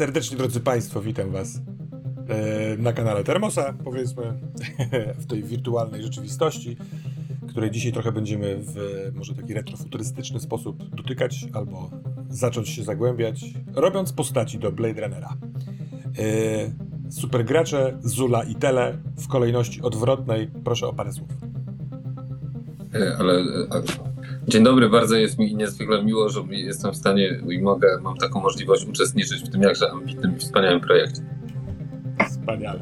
Serdecznie, drodzy Państwo, witam Was e, na kanale Termosa, powiedzmy, w tej wirtualnej rzeczywistości, której dzisiaj trochę będziemy w może taki retrofuturystyczny sposób dotykać albo zacząć się zagłębiać, robiąc postaci do Blade Runnera. E, Supergracze, Zula i Tele w kolejności odwrotnej. Proszę o parę słów. E, Ale e, dzień dobry, bardzo jest mi niezwykle miło, że jestem w stanie i mogę, mam taką możliwość uczestniczyć w tym jakże ambitnym i wspaniałym projekcie. Wspaniale.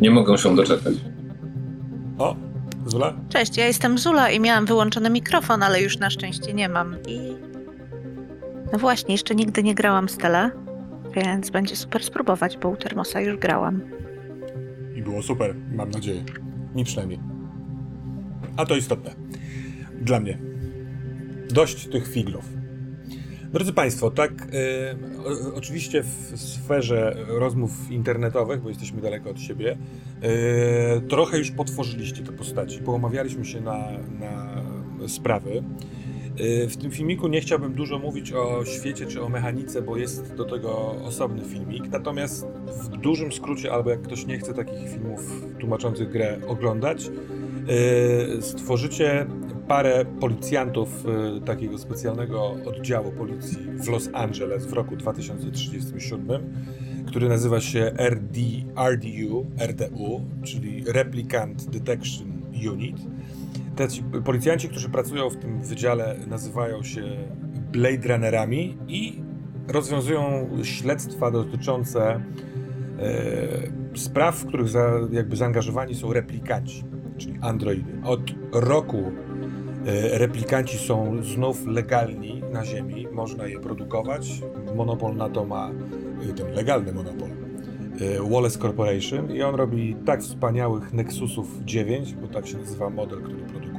Nie mogę się doczekać. O, Zula? Cześć, ja jestem Zula i miałam wyłączony mikrofon, ale już na szczęście nie mam. I. No właśnie, jeszcze nigdy nie grałam z tele, więc będzie super spróbować, bo u Termosa już grałam. I było super, mam nadzieję. Mi przynajmniej. A to istotne. Dla mnie. Dość tych figlów. Drodzy Państwo, tak, e, oczywiście w sferze rozmów internetowych, bo jesteśmy daleko od siebie, e, trochę już potworzyliście te postaci, poomawialiśmy się na, na sprawy. E, w tym filmiku nie chciałbym dużo mówić o świecie czy o mechanice, bo jest do tego osobny filmik. Natomiast w dużym skrócie, albo jak ktoś nie chce takich filmów tłumaczących grę oglądać, e, stworzycie parę policjantów e, takiego specjalnego oddziału policji w Los Angeles w roku 2037, który nazywa się RD, RDU, RDU, czyli Replicant Detection Unit. Te ci policjanci, którzy pracują w tym wydziale, nazywają się Blade Runnerami i rozwiązują śledztwa dotyczące e, spraw, w których za, jakby zaangażowani są replikanci, czyli androidy. Od roku e, replikanci są znów legalni na Ziemi, można je produkować. Monopol na to ma e, ten legalny monopol. e, Wallace Corporation i on robi tak wspaniałych Nexusów 9, bo tak się nazywa model, który produkuje,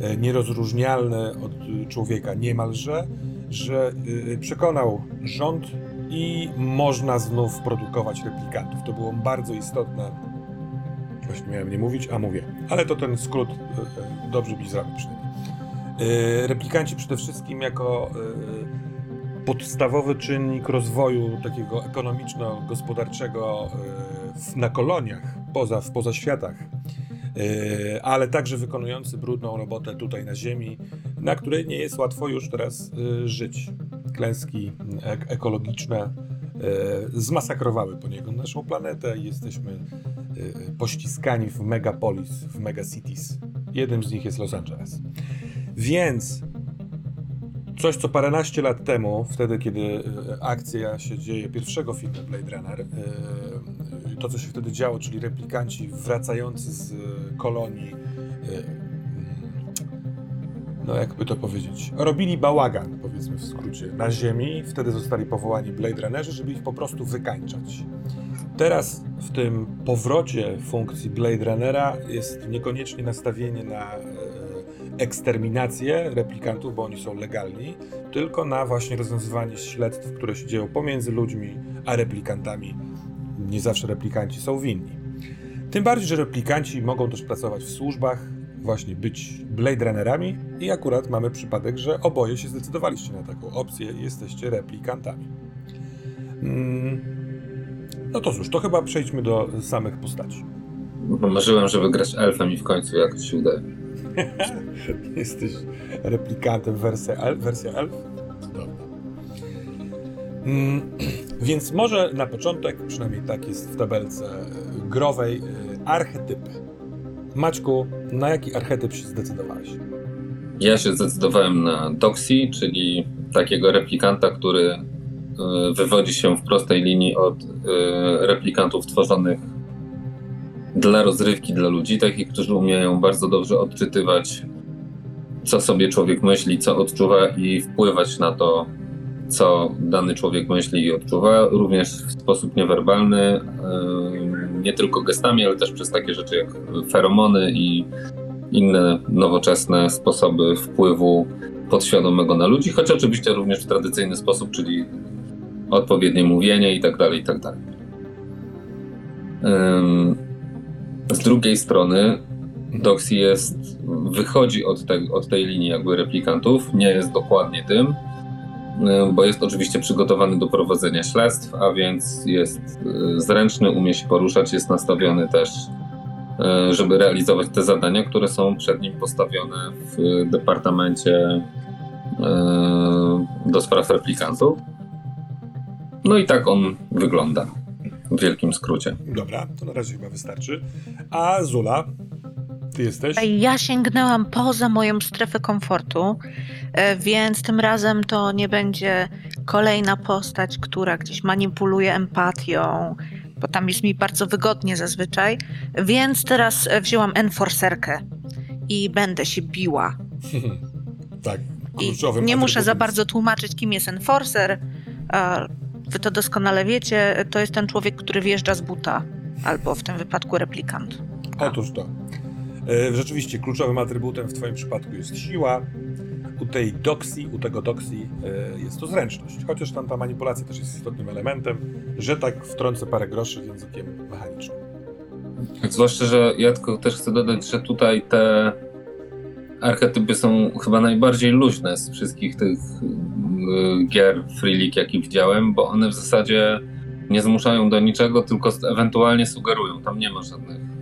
e, nierozróżnialny od człowieka niemalże, że e, przekonał rząd i można znów produkować replikantów. To było bardzo istotne. Właśnie miałem nie mówić, a mówię. Ale to ten skrót e, dobrze mi zrobił przynajmniej. Replikanci przede wszystkim jako podstawowy czynnik rozwoju takiego ekonomiczno-gospodarczego na koloniach, poza, w pozaświatach, e, ale także wykonujący brudną robotę tutaj na Ziemi, na której nie jest łatwo już teraz e, żyć. Klęski ek- ekologiczne e, zmasakrowały poniekąd naszą planetę i jesteśmy e, pościskani w megapolis, w megacities. Jednym z nich jest Los Angeles. Więc coś, co paręnaście lat temu, wtedy, kiedy e, akcja się dzieje pierwszego filmu Blade Runner, e, to, co się wtedy działo, czyli replikanci wracający z e, kolonii, e, no jakby to powiedzieć, robili bałagan, powiedzmy w skrócie, na Ziemi. Wtedy zostali powołani Blade Runnerzy, żeby ich po prostu wykańczać. Teraz w tym powrocie funkcji Blade Runnera jest niekoniecznie nastawienie na e, eksterminację replikantów, bo oni są legalni, tylko na właśnie rozwiązywanie śledztw, które się dzieją pomiędzy ludźmi a replikantami. Nie zawsze replikanci są winni. Tym bardziej, że replikanci mogą też pracować w służbach, właśnie być Blade Runnerami i akurat mamy przypadek, że oboje się zdecydowaliście na taką opcję i jesteście replikantami. Mm. No to cóż, to chyba przejdźmy do samych postaci. Marzyłem, żeby grać elfem i w końcu jakoś się udaje. Jesteś replikantem wersja elf? Wersja elf? Mm, więc może na początek, przynajmniej tak jest w tabelce e, growej, e, archetypy. Maćku, na jaki archetyp się zdecydowałeś? Ja się zdecydowałem na Doxy, czyli takiego replikanta, który e, wywodzi się w prostej linii od replikantów tworzonych dla rozrywki dla ludzi, takich, którzy umieją bardzo dobrze odczytywać, co sobie człowiek myśli, co odczuwa i wpływać na to, co dany człowiek myśli i odczuwa, również w sposób niewerbalny, e, nie tylko gestami, ale też przez takie rzeczy jak feromony i inne nowoczesne sposoby wpływu podświadomego na ludzi, choć oczywiście również w tradycyjny sposób, czyli odpowiednie mówienie i tak dalej, i tak dalej. Z drugiej strony Doxy jest, wychodzi od, te, od tej linii jakby replikantów, nie jest dokładnie tym, bo jest oczywiście przygotowany do prowadzenia śledztw, a więc jest y, zręczny, umie się poruszać, jest nastawiony też, y, żeby realizować te zadania, które są przed nim postawione w Departamencie do spraw replikantów. No i tak on wygląda w wielkim skrócie. Dobra, to na razie chyba wystarczy. A Zula, ty jesteś? Ja sięgnęłam poza moją strefę komfortu, e, więc tym razem to nie będzie kolejna postać, która gdzieś manipuluje empatią, bo tam jest mi bardzo wygodnie zazwyczaj. Więc teraz e, wzięłam enforcerkę i będę się biła. tak, I nie muszę za bardzo tłumaczyć, kim jest enforcer. a Wy to doskonale wiecie. To jest ten człowiek, który wjeżdża z buta, albo w tym wypadku replikant. Otóż to. E, Rzeczywiście kluczowym atrybutem w Twoim przypadku jest siła. U tej doksji, u tego doksji e, jest to zręczność. Chociaż tam ta manipulacja też jest istotnym elementem, że tak wtrącę parę groszy językiem mechanicznym. Zwłaszcza, że ja tylko też chcę dodać, że tutaj te archetypy są chyba najbardziej luźne z wszystkich tych y, gier Free jakie widziałem, bo one w zasadzie nie zmuszają do niczego, tylko ewentualnie sugerują. Tam nie ma żadnych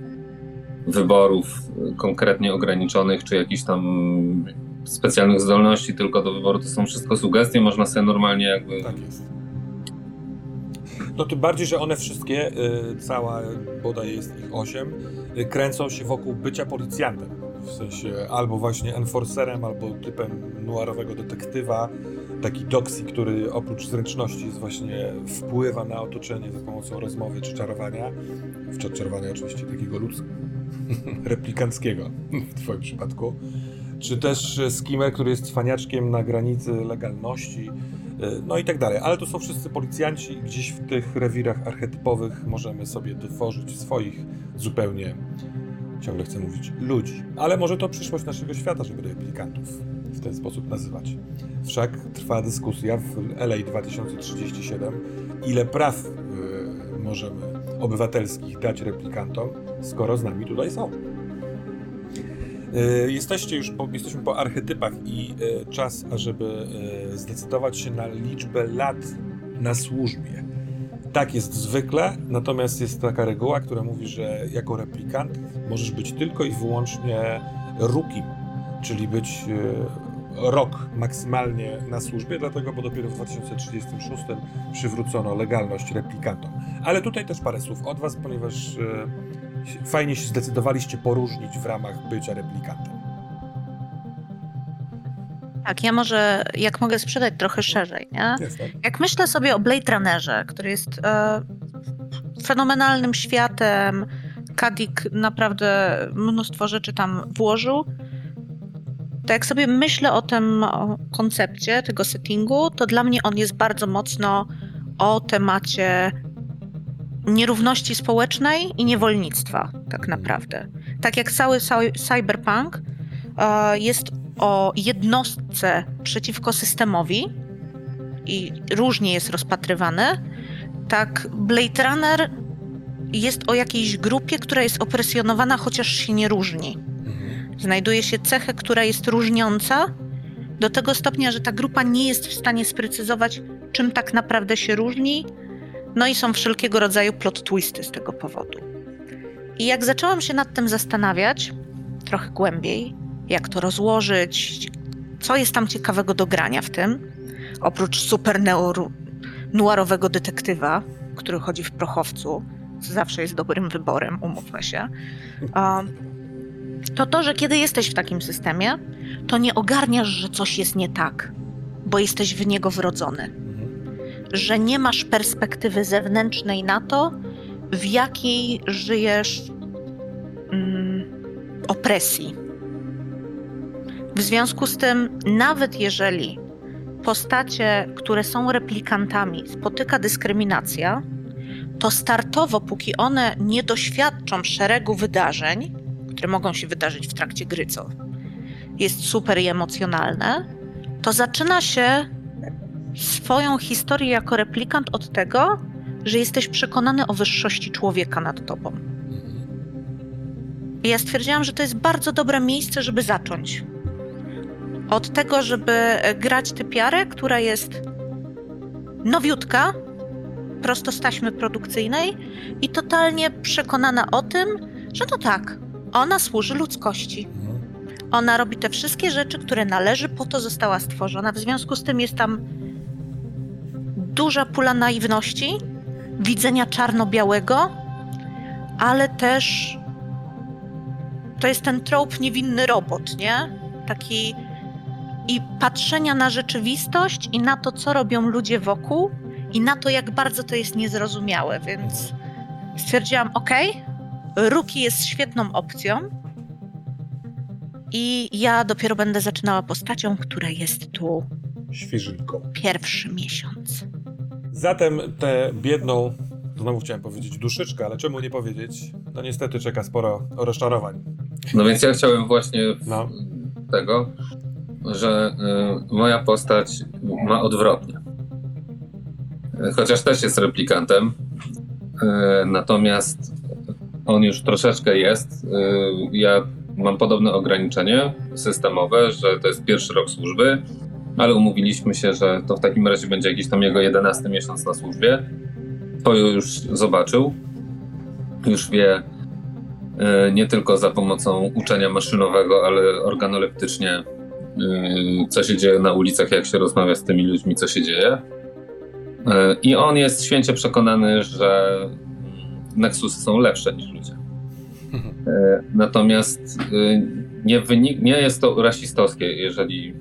wyborów konkretnie ograniczonych, czy jakichś tam specjalnych zdolności tylko do wyboru. To są wszystko sugestie, można sobie normalnie jakby... Tak jest. No tym bardziej, że one wszystkie, y, cała bodaj jest ich osiem, y, kręcą się wokół bycia policjantem. W sensie albo właśnie enforcerem, albo typem noirowego detektywa. Taki doksy, który oprócz zręczności jest właśnie wpływa na otoczenie za pomocą rozmowy czy czarowania. W czarowania oczywiście takiego ludzkiego, replikanckiego w twoim przypadku. Czy też e, skimmer, który jest cwaniaczkiem na granicy legalności E, no i tak dalej. Ale to są wszyscy policjanci i gdzieś w tych rewirach archetypowych możemy sobie tworzyć swoich zupełnie, ciągle chcę mówić, ludzi. Ale może to przyszłość naszego świata, żeby replikantów w ten sposób nazywać. Wszak trwa dyskusja w LA 2037, ile praw yy, możemy obywatelskich dać replikantom, skoro z nami tutaj są. E, jesteście już po, jesteśmy po archetypach i e, czas, ażeby e, zdecydować się na liczbę lat na służbie. Tak jest zwykle, natomiast jest taka reguła, która mówi, że jako replikant możesz być tylko i wyłącznie rukim, czyli być rok maksymalnie na służbie, dlatego, bo dopiero w 2036 przywrócono legalność replikantom. Ale tutaj też parę słów od Was, ponieważ fajnie się zdecydowaliście poróżnić w ramach bycia replikantem. Tak, ja może, jak mogę sprzedać trochę szerzej, nie? Jasne. Jak myślę sobie o Blade Runnerze, który jest e, fenomenalnym światem, Kadik naprawdę mnóstwo rzeczy tam włożył, to jak sobie myślę o tym o koncepcie, tego settingu, to dla mnie on jest bardzo mocno o temacie nierówności społecznej i niewolnictwa, tak naprawdę. Tak jak cały cyberpunk e, jest o jednostce przeciwko systemowi i różnie jest rozpatrywany, tak Blade Runner jest o jakiejś grupie, która jest opresjonowana, chociaż się nie różni. Znajduje się cechę, która jest różniąca do tego stopnia, że ta grupa nie jest w stanie sprecyzować, czym tak naprawdę się różni, no i są wszelkiego rodzaju plot twisty z tego powodu. I jak zaczęłam się nad tym zastanawiać trochę głębiej, jak to rozłożyć, co jest tam ciekawego do grania w tym, oprócz super noirowego detektywa, który chodzi w prochowcu, co zawsze jest dobrym wyborem, umówmy się, to to, że kiedy jesteś w takim systemie, to nie ogarniasz, że coś jest nie tak, bo jesteś w niego wrodzony że nie masz perspektywy zewnętrznej na to, w jakiej żyjesz mm, opresji. W związku z tym, nawet jeżeli postacie, które są replikantami, spotyka dyskryminacja, to startowo, póki one nie doświadczą szeregu wydarzeń, które mogą się wydarzyć w trakcie gry, co jest super i emocjonalne, to zaczyna się swoją historię jako replikant od tego, że jesteś przekonany o wyższości człowieka nad tobą. I ja stwierdziłam, że to jest bardzo dobre miejsce, żeby zacząć. Od tego, żeby grać typiarę, która jest nowiutka, prosto z taśmy produkcyjnej i totalnie przekonana o tym, że no tak, ona służy ludzkości. Mhm. Ona robi te wszystkie rzeczy, które należy, po to została stworzona. W związku z tym jest tam duża pula naiwności, widzenia czarno-białego, ale też to jest ten trop niewinny robot, nie? Taki i patrzenia na rzeczywistość i na to, co robią ludzie wokół i na to, jak bardzo to jest niezrozumiałe, więc stwierdziłam, ok, Ruki jest świetną opcją i ja dopiero będę zaczynała postacią, która jest tu Świeżynką. pierwszy miesiąc. Zatem tę biedną, znowu chciałem powiedzieć duszyczkę, ale czemu nie powiedzieć? No niestety czeka sporo rozczarowań. No więc ja chciałem właśnie No. tego, że y, moja postać ma odwrotnie. Chociaż też jest replikantem, y, natomiast on już troszeczkę jest. Y, ja mam podobne ograniczenie systemowe, że to jest pierwszy rok służby, ale umówiliśmy się, że to w takim razie będzie jakiś tam jego 11 miesiąc na służbie. Swoją już zobaczył, już wie, E, nie tylko za pomocą uczenia maszynowego, ale organoleptycznie, e, co się dzieje na ulicach, jak się rozmawia z tymi ludźmi, co się dzieje. I on jest święcie przekonany, że Nexusy są lepsze niż ludzie. E, Natomiast e, nie, wynik- nie jest to rasistowskie, jeżeli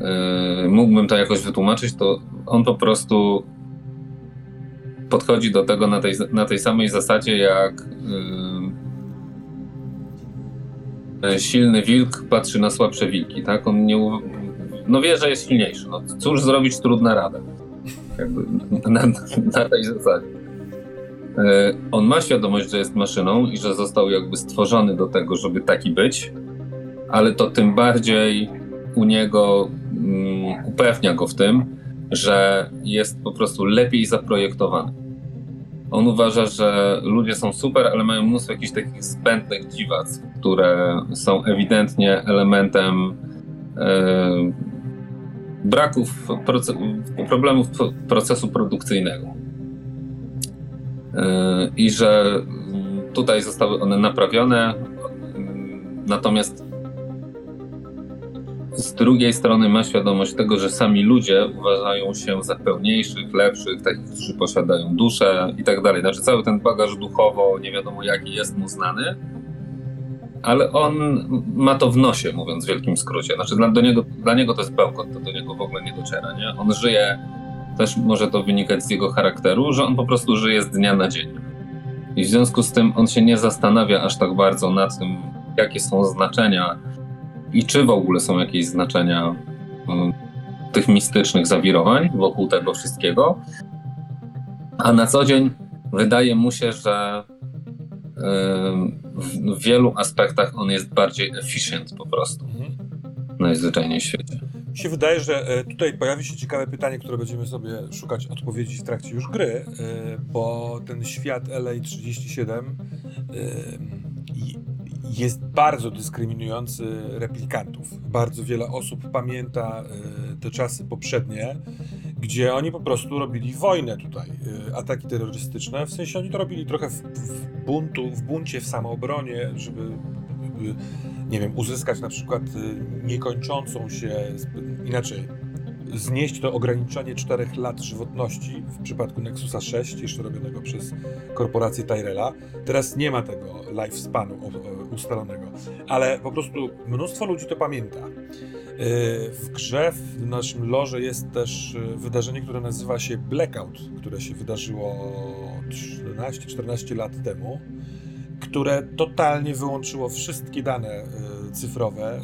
e, mógłbym to jakoś wytłumaczyć, to on po prostu podchodzi do tego na tej, na tej samej zasadzie, jak silny wilk patrzy na słabsze wilki, tak? On nie, no wie, że jest silniejszy. No, cóż zrobić, trudna rada. Jakby na, na tej zasadzie. Yy, on ma świadomość, że jest maszyną i że został jakby stworzony do tego, żeby taki być, ale to tym bardziej u niego mm, upewnia go w tym, że jest po prostu lepiej zaprojektowany. On uważa, że ludzie są super, ale mają mnóstwo jakichś takich zbędnych dziwactw, które są ewidentnie elementem e, braków, problemów pro- procesu produkcyjnego. I że tutaj zostały one naprawione, natomiast z drugiej strony ma świadomość tego, że sami ludzie uważają się za pełniejszych, lepszych, takich, którzy posiadają duszę i tak dalej. Znaczy cały ten bagaż duchowo, nie wiadomo jaki jest mu znany, ale on ma to w nosie, mówiąc w wielkim skrócie. Znaczy dla, do niego, dla niego to jest bełkot, to do niego w ogóle nie dociera. Nie? On żyje, też może to wynikać z jego charakteru, że on po prostu żyje z dnia na dzień. I w związku z tym on się nie zastanawia aż tak bardzo nad tym, jakie są znaczenia i czy w ogóle są jakieś znaczenia mm, tych mistycznych zawirowań wokół tego wszystkiego. A na co dzień wydaje mu się, że w, w wielu aspektach on jest bardziej efficient po prostu Mhm. najzwyczajniej w świecie. Mi się wydaje, że e, tutaj pojawi się ciekawe pytanie, które będziemy sobie szukać odpowiedzi w trakcie już gry, e, bo ten świat LA37 e, jest bardzo dyskryminujący replikantów. Bardzo wiele osób pamięta te czasy poprzednie, gdzie oni po prostu robili wojnę tutaj, ataki terrorystyczne. W sensie oni to robili trochę w, w buntu, w buncie, w samoobronie, żeby e, nie wiem, uzyskać na przykład y, niekończącą się, inaczej, znieść to ograniczenie 4 lat żywotności w przypadku Nexusa 6, jeszcze robionego przez korporację Tyrella. Teraz nie ma tego lifespanu ustalonego, ale po prostu mnóstwo ludzi to pamięta. Y, W grze, w naszym lorze jest też y, wydarzenie, które nazywa się Blackout, które się wydarzyło 13-14 lat temu które totalnie wyłączyło wszystkie dane e, cyfrowe, e,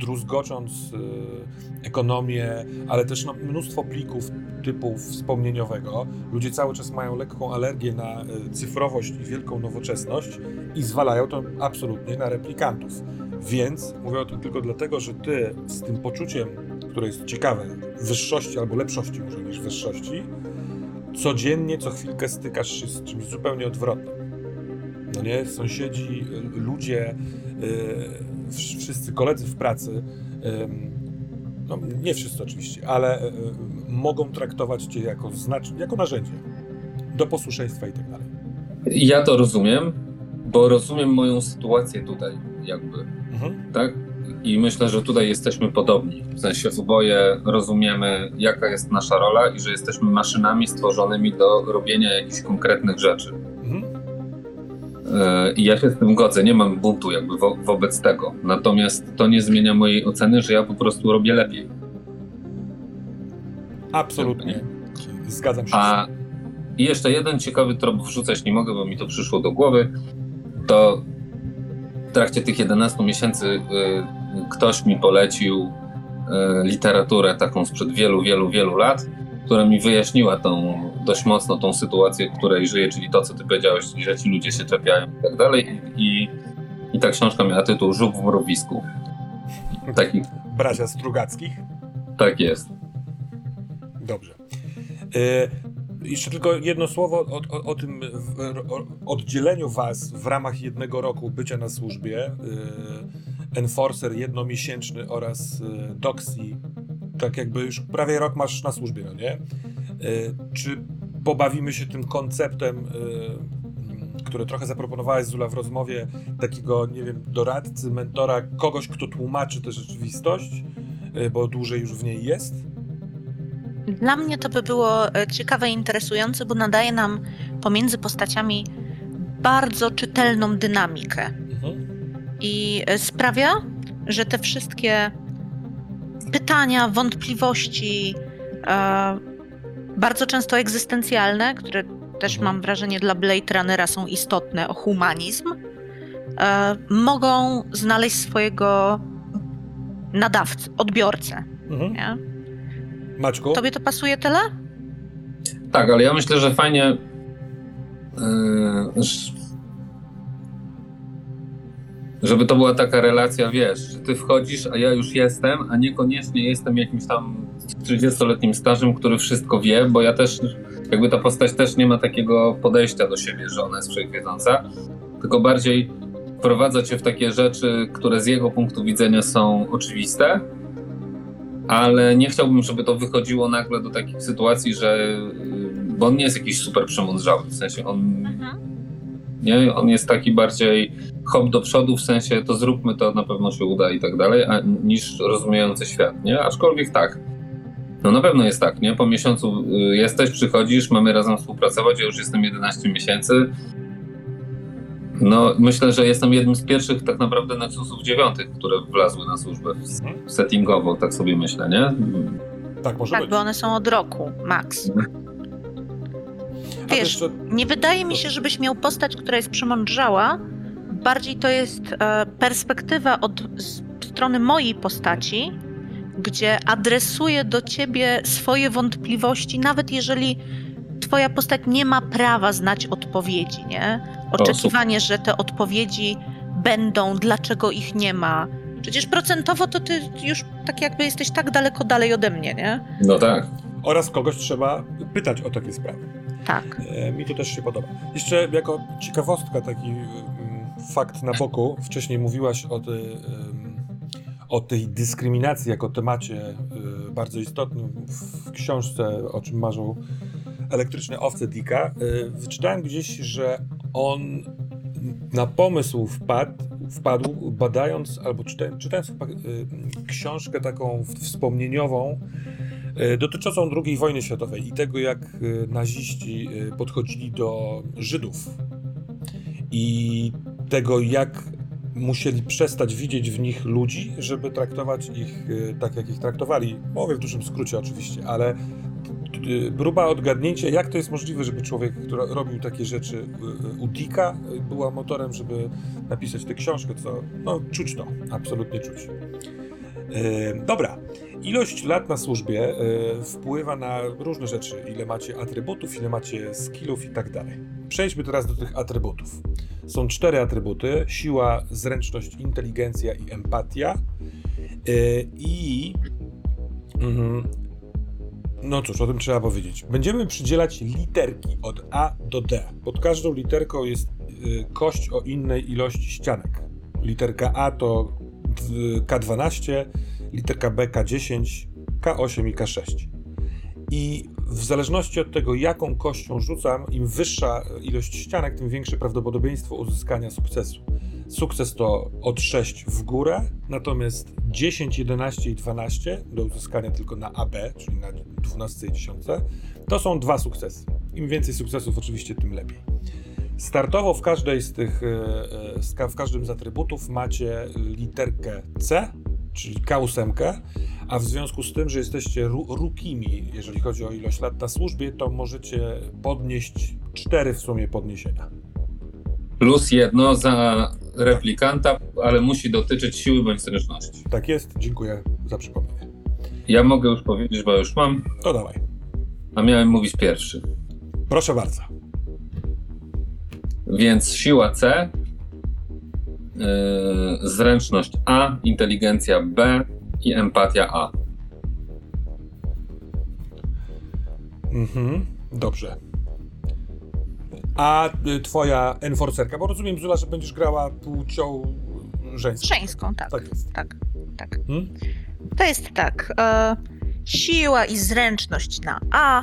druzgocząc e, ekonomię, ale też no, mnóstwo plików typu wspomnieniowego. Ludzie cały czas mają lekką alergię na cyfrowość i wielką nowoczesność i zwalają to absolutnie na replikantów. Więc mówię o tym tylko dlatego, że ty z tym poczuciem, które jest ciekawe, wyższości albo lepszości może niż wyższości, codziennie, co chwilkę stykasz się z czymś zupełnie odwrotnym. No nie? Sąsiedzi, y, ludzie, y, wszyscy koledzy w pracy, no nie wszyscy oczywiście, ale y, mogą traktować cię jako, znacz, jako narzędzie do posłuszeństwa i tak dalej. Ja to rozumiem, bo rozumiem moją sytuację tutaj, jakby, mhm. tak? I myślę, że tutaj jesteśmy podobni. W sensie oboje rozumiemy, jaka jest nasza rola i że jesteśmy maszynami stworzonymi do robienia jakichś konkretnych rzeczy. E, I ja się z tym godzę, nie mam buntu jakby wo wobec tego. Natomiast to nie zmienia mojej oceny, że ja po prostu robię lepiej. Absolutnie. Zgadzam się. A i jeszcze jeden ciekawy trop wrzucać nie mogę, bo mi to przyszło do głowy. To w trakcie tych 11 miesięcy y, ktoś mi polecił y, literaturę taką sprzed wielu, wielu, wielu lat, która mi wyjaśniła tą dość mocno tą sytuację, w której żyję, czyli to, co ty powiedziałeś, że ci ludzie się czepiają i tak dalej. I, i ta książka miała tytuł Żuk w mrowisku. Taki... Bracia Strugackich? Tak jest. Dobrze. Y jeszcze tylko jedno słowo o, o, o tym o, oddzieleniu was w ramach jednego roku bycia na służbie. Y, enforcer jednomiesięczny oraz y, Doxy, tak jakby już prawie rok masz na służbie, no nie? Y, czy pobawimy się tym konceptem, y, który trochę zaproponowałeś Zula w rozmowie, takiego, nie wiem, doradcy, mentora, kogoś, kto tłumaczy tę rzeczywistość, bo dłużej już w niej jest? Dla mnie to by było e, ciekawe i interesujące, bo nadaje nam pomiędzy postaciami bardzo czytelną dynamikę. Mhm. I e, sprawia, że te wszystkie pytania, wątpliwości, e, bardzo często egzystencjalne, które też mam wrażenie dla Blade Runnera są istotne, o humanizm, e, mogą znaleźć swojego nadawcę, odbiorcę. Mhm. Nie? Maćku? Tobie to pasuje tyle? Tak, ale ja myślę, że fajnie. Żeby to była taka relacja, wiesz, że ty wchodzisz, a ja już jestem, a niekoniecznie jestem jakimś tam 30-letnim stażem, który wszystko wie, bo ja też, jakby ta postać też nie ma takiego podejścia do siebie, że ona jest wszechwiedząca, tylko bardziej wprowadza cię w takie rzeczy, które z jego punktu widzenia są oczywiste, ale nie chciałbym, żeby to wychodziło nagle do takich sytuacji, że bo on nie jest jakiś super przemądrzały, w sensie on mhm. Nie, on jest taki bardziej hop do przodu, w sensie to zróbmy to, na pewno się uda i tak dalej, a, niż rozumiejący świat, nie? Aczkolwiek tak. No na pewno jest tak, nie? Po miesiącu y, jesteś, przychodzisz, mamy razem współpracować, ja już jestem 11 miesięcy, no, myślę, że jestem jednym z pierwszych tak naprawdę Nexusów dziewiątych, które wlazły na służbę mhm. settingowo, tak sobie myślę, nie? Tak, może tak, być. bo one są od roku, max. Wiesz, to... nie wydaje mi się, żebyś miał postać, która jest przemądrzała. Bardziej to jest e, perspektywa od strony mojej postaci, gdzie adresuje do ciebie swoje wątpliwości, nawet jeżeli twoja postać nie ma prawa znać odpowiedzi, nie? Oczekiwanie, o, że te odpowiedzi będą, dlaczego ich nie ma. Przecież procentowo to ty już tak jakby jesteś tak daleko dalej ode mnie, nie? No tak. Oraz kogoś trzeba pytać o takie sprawy. Tak. E, mi to też się podoba. Jeszcze jako ciekawostka, taki mm, fakt na boku. Wcześniej mówiłaś o, ty, o tej dyskryminacji jako temacie e, bardzo istotnym w książce, o czym marzą elektryczne owce Dicka. E, wyczytałem gdzieś, że on na pomysł wpadł, wpadł badając albo czytając, czytając książkę taką wspomnieniową E, dotyczącą II wojny światowej i tego, jak e, naziści e, podchodzili do Żydów i tego, jak musieli przestać widzieć w nich ludzi, żeby traktować ich tak, jak ich traktowali. Mówię w dużym skrócie oczywiście, ale próba odgadnięcia, jak to jest możliwe, żeby człowiek, który robił takie rzeczy u Dicka, była motorem, żeby napisać tę książkę, co no, czuć to, absolutnie czuć. Dobra, Ilość lat na służbie y, wpływa na różne rzeczy. Ile macie atrybutów, ile macie skillów i tak dalej. Przejdźmy teraz do tych atrybutów. Są cztery atrybuty: siła, zręczność, inteligencja i empatia. Y, I. Mm, no cóż, o tym trzeba powiedzieć. Będziemy przydzielać literki od A do D. Pod każdą literką jest y, kość o innej ilości ścianek. Literka A to d- K12, literka B K10, K8 i K6. I w zależności od tego, jaką kością rzucam, im wyższa ilość ścianek, tym większe prawdopodobieństwo uzyskania sukcesu. Sukces to od 6 w górę, natomiast 10, 11 i 12 do uzyskania tylko na AB, czyli na 12 i 10, to są dwa sukcesy. Im więcej sukcesów, oczywiście, tym lepiej. Startowo w każdej z tych, e, e, w każdym z atrybutów macie literkę C, czyli K8, a w związku z tym, że jesteście ru- rukimi, jeżeli chodzi o ilość lat na służbie, to możecie podnieść cztery w sumie podniesienia. Plus jedno za replikanta, ale musi dotyczyć siły bądź zręczności. Tak jest, dziękuję za przypomnienie. Ja mogę już powiedzieć, bo już mam, To dawaj. a miałem mówić pierwszy. Proszę bardzo. Więc siła C, zręczność A, inteligencja B i empatia A. Mhm, dobrze. A y, twoja enforcerka, bo rozumiem, Zula, że będziesz grała płcią żeńską. Żeńską, tak. Tak jest. Tak, tak. Hmm? To jest tak. E, siła i zręczność na A.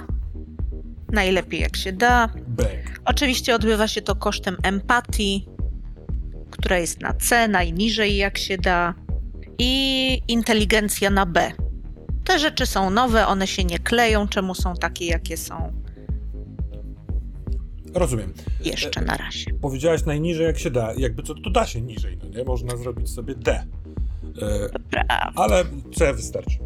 Najlepiej jak się da. Bang. Oczywiście odbywa się to kosztem empatii, która jest na C, najniżej jak się da. I inteligencja na B. Te rzeczy są nowe, one się nie kleją, czemu są takie, jakie są Rozumiem. jeszcze na razie. Powiedziałaś najniżej jak się da. Jakby co, to da się niżej, no nie? Można zrobić sobie D. E, Dobra. ale C wystarczy.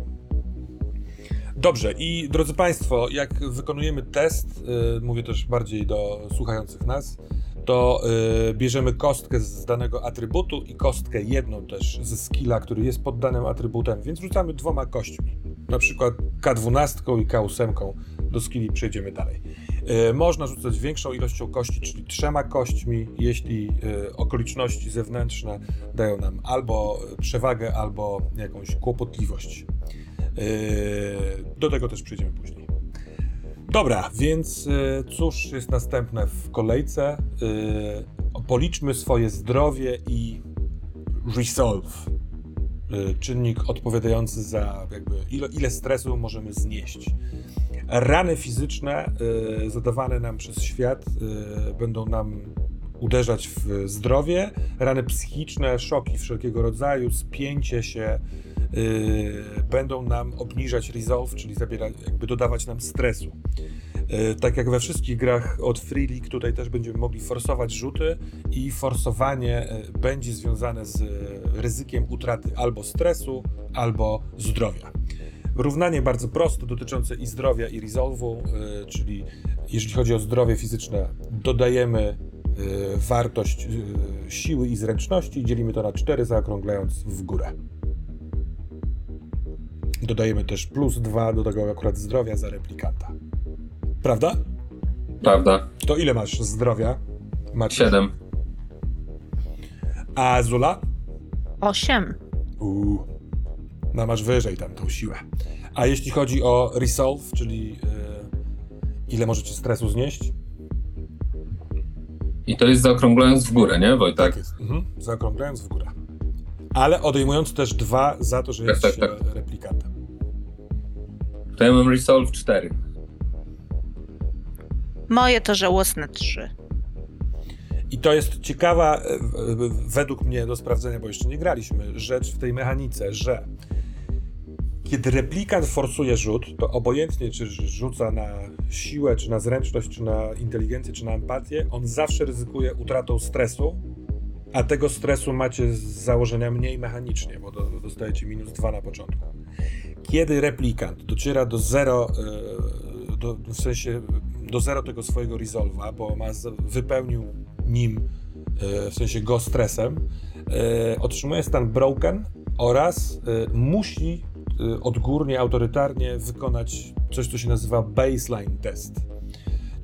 Dobrze, i drodzy Państwo, jak wykonujemy test, mówię też bardziej do słuchających nas, to y, bierzemy kostkę z danego atrybutu i kostkę jedną też ze skilla, który jest pod danym atrybutem, więc rzucamy dwoma kośćmi. Na przykład K12 i K8 do skilli przejdziemy dalej. Y, Można rzucać większą ilością kości, czyli trzema kośćmi, jeśli y, okoliczności zewnętrzne dają nam albo przewagę, albo jakąś kłopotliwość. Yy, Do tego też przejdziemy później. Dobra, więc yy, cóż jest następne w kolejce? Yy, Policzmy swoje zdrowie i resolve. Yy, Czynnik odpowiadający za jakby ile, ile stresu możemy znieść. Rany fizyczne zadawane nam przez świat będą nam uderzać w zdrowie. Rany psychiczne, szoki wszelkiego rodzaju, spięcie się, będą nam obniżać resolve, czyli zabierać, jakby dodawać nam stresu. Yy, tak jak we wszystkich grach od Free League, tutaj też będziemy mogli forsować rzuty i forsowanie yy, będzie związane z ryzykiem utraty albo stresu, albo zdrowia. Równanie bardzo proste, dotyczące i zdrowia, i resolve'u, czyli jeżeli chodzi o zdrowie fizyczne, dodajemy wartość siły i zręczności i dzielimy to na 4, zaokrąglając w górę. Dodajemy też plus 2 do tego akurat zdrowia za replikanta. Prawda? Prawda? To ile masz zdrowia? Macie. 7. A Zula? Osiem. Uuu. No masz wyżej tam tą siłę. A jeśli chodzi o resolve, czyli yy, ile możecie stresu znieść? I to jest zaokrąglając w górę, nie Wojtek? jest. Mhm. Zaokrąglając w górę. Ale odejmując też dwa za to, że Tak, jest tak, się replikantem. To ja mam Resolve 4. Moje to żałosne trzy. I to jest ciekawa, e, według mnie do sprawdzenia, bo jeszcze nie graliśmy, rzecz w tej mechanice, że kiedy replikant forsuje rzut, to obojętnie czy rzuca na siłę, czy na zręczność, czy na inteligencję, czy na empatię, on zawsze ryzykuje utratą stresu, a tego stresu macie z założenia mniej mechanicznie, bo do, dostajecie minus dwa na początku. Kiedy replikant dociera do zero, e, do, w sensie do zero tego swojego resolve'a, bo ma z, wypełnił nim, e, w sensie go stresem, e, otrzymuje stan broken oraz musi odgórnie, autorytarnie wykonać coś, co się nazywa baseline test.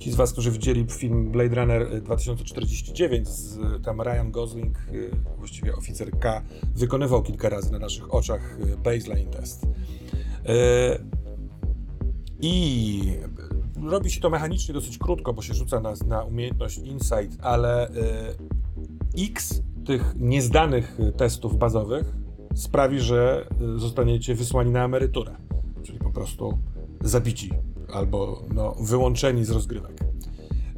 Ci z Was, którzy widzieli film Blade Runner e, 2049, z, tam Ryan Gosling, e, właściwie oficer K, wykonywał kilka razy na naszych oczach baseline test. I robi się to mechanicznie dosyć krótko, bo się rzuca na, na umiejętność Insight, ale y, X tych niezdanych testów bazowych sprawi, że y, zostaniecie wysłani na emeryturę, czyli po prostu zabici albo no, wyłączeni z rozgrywek.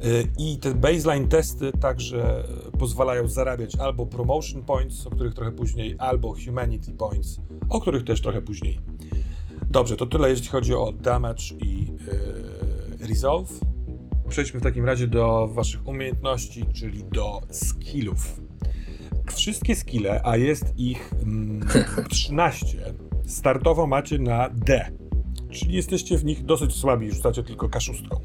Y, I te baseline testy także pozwalają zarabiać albo promotion points, o których trochę później, albo humanity points, o których też trochę później. Dobrze, to tyle jeśli chodzi o damage i yy, resolve. Przejdźmy w takim razie do waszych umiejętności, czyli do skillów. Wszystkie skille, a jest ich mm, 13, startowo macie na D, czyli jesteście w nich dosyć słabi rzucacie tylko kaszustką.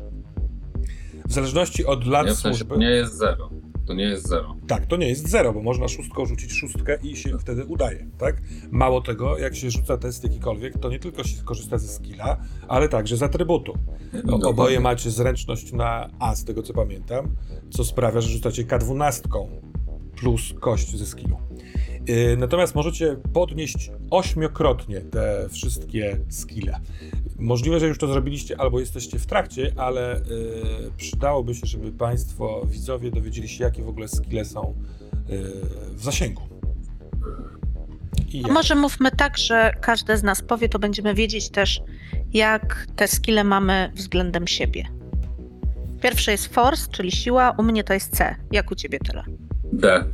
W zależności od lat sensie, służby... to nie jest zero. To nie jest zero. Tak, to nie jest zero, bo można szóstką rzucić szóstkę i się wtedy udaje, tak? Mało tego, jak się rzuca test jakikolwiek, to nie tylko się korzysta ze skilla, ale także z atrybutu. O, Dokładnie. oboje macie zręczność na A, z tego co pamiętam, co sprawia, że rzucacie K12 plus kość ze skillu. Yy, Natomiast możecie podnieść ośmiokrotnie te wszystkie skille. Możliwe, że już to zrobiliście albo jesteście w trakcie, ale yy, przydałoby się, żeby Państwo, widzowie, dowiedzieli się, jakie w ogóle skille są yy, w zasięgu. I A jak- może mówmy tak, że każdy z nas powie, to będziemy wiedzieć też, jak te skille mamy względem siebie. Pierwszy jest force, czyli siła, u mnie to jest C. Jak u ciebie tyle? D.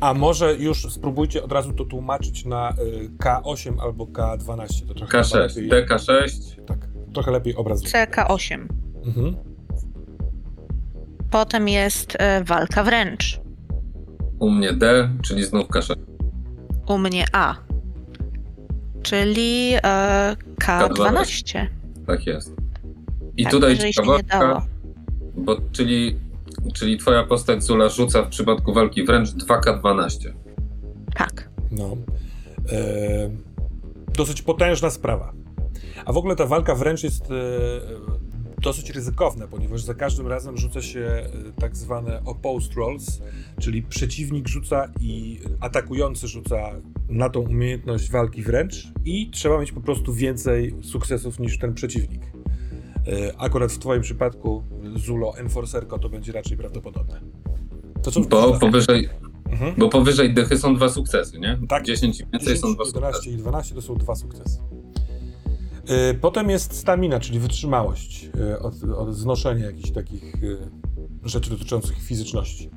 A może już spróbujcie od razu to tłumaczyć na y, K8 albo K12. To trochę chyba K6. lepiej, DK6. tak, trochę lepiej obrazuje. CK8. Mhm. Potem jest e, walka wręcz. U mnie D, czyli znów K6. U mnie A. Czyli e, K12. Tak jest. I Tak, tutaj ciekawostka, bo czyli, czyli twoja postać Zula rzuca w przypadku walki wręcz 2K12. Tak. No. E, dosyć potężna sprawa. A w ogóle ta walka wręcz jest e, dosyć ryzykowna, ponieważ za każdym razem rzuca się e, tak zwane opposed rolls, czyli przeciwnik rzuca i atakujący rzuca na tą umiejętność walki wręcz i trzeba mieć po prostu więcej sukcesów niż ten przeciwnik. E, Akurat w twoim przypadku Zulo Enforcerko to będzie raczej prawdopodobne. To co Bo powyżej, Mhm. bo powyżej dychy są dwa sukcesy, nie? Tak. 10 i więcej 10, są dwa 11 sukcesy. i 12 to są dwa sukcesy. Yy, Potem jest stamina, czyli wytrzymałość yy, od, od znoszenia jakichś takich rzeczy dotyczących fizyczności.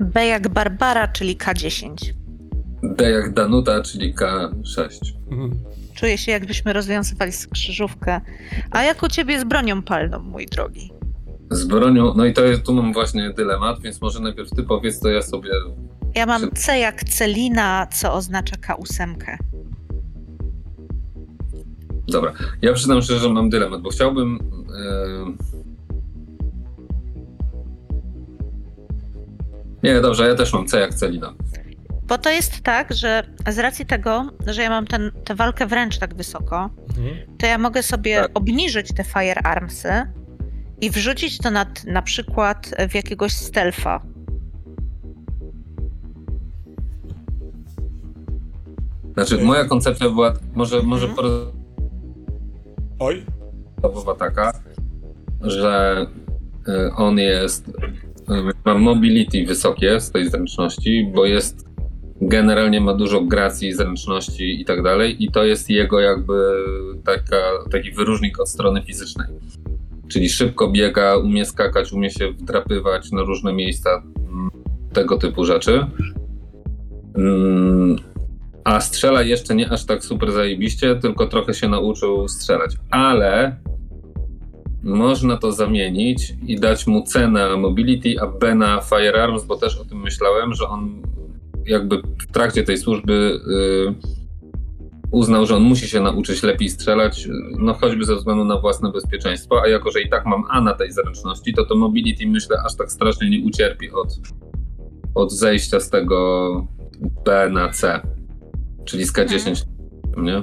B jak Barbara, czyli K10. D jak Danuta, czyli K6. Mhm. Czuję się, jakbyśmy rozwiązywali skrzyżówkę. A jak u ciebie z bronią palną, mój drogi? Z bronią, no i to jest, tu mam właśnie dylemat, więc może najpierw ty powiedz, to ja sobie Ja mam C jak Celina, co oznacza K8. Dobra, ja przyznam szczerze, że mam dylemat, bo chciałbym. yy, Nie, dobrze, ja też mam C jak Celina. Bo to jest tak, że z racji tego, że ja mam ten, tę walkę wręcz tak wysoko, Mhm. to ja mogę sobie Tak. obniżyć te firearmsy i wrzucić to na, na przykład w jakiegoś stealtha. Znaczy, Okej. moja koncepcja była może, może Mhm. Oj, podstawowa taka, że y, on jest. y, Ma mobility wysokie z tej zręczności, bo jest. Generalnie ma dużo gracji, zręczności i tak dalej, i to jest jego jakby taka, taki wyróżnik od strony fizycznej. Czyli szybko biega, umie skakać, umie się wdrapywać na różne miejsca, mm, tego typu rzeczy. Mm, A strzela jeszcze nie aż tak super zajebiście, tylko trochę się nauczył strzelać. Ale można to zamienić i dać mu C na mobility, a B na firearms, bo też o tym myślałem, że on jakby w trakcie tej służby y, uznał, że on musi się nauczyć lepiej strzelać, no choćby ze względu na własne bezpieczeństwo, a jako, że i tak mam A na tej zręczności, to to mobility myślę aż tak strasznie nie ucierpi od, od zejścia z tego B na C, czyli z K10, nie?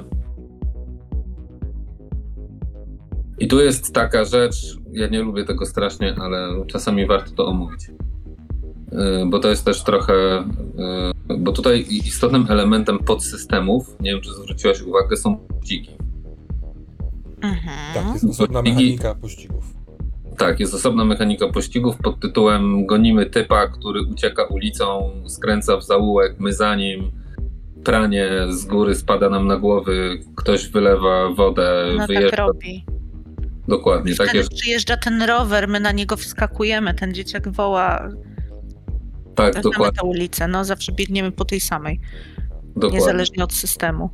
I tu jest taka rzecz, ja nie lubię tego strasznie, ale czasami warto to omówić. Yy, Bo to jest też trochę. yy, Bo tutaj istotnym elementem podsystemów, nie wiem czy zwróciłaś uwagę, są dziki. Mhm. Tak, jest osobna Pościgi- mechanika pościgów. Tak, jest osobna mechanika pościgów pod tytułem Gonimy typa, który ucieka ulicą, skręca w zaułek, my za nim, pranie z góry spada nam na głowy, ktoś wylewa wodę, No tak wyjeżdża. robi. Dokładnie, Wtedy takie, przyjeżdża ten rower, my na niego wskakujemy, ten dzieciak woła, tak, znamy dokładnie, tę ulicę, no zawsze biegniemy po tej samej, dokładnie, niezależnie od systemu.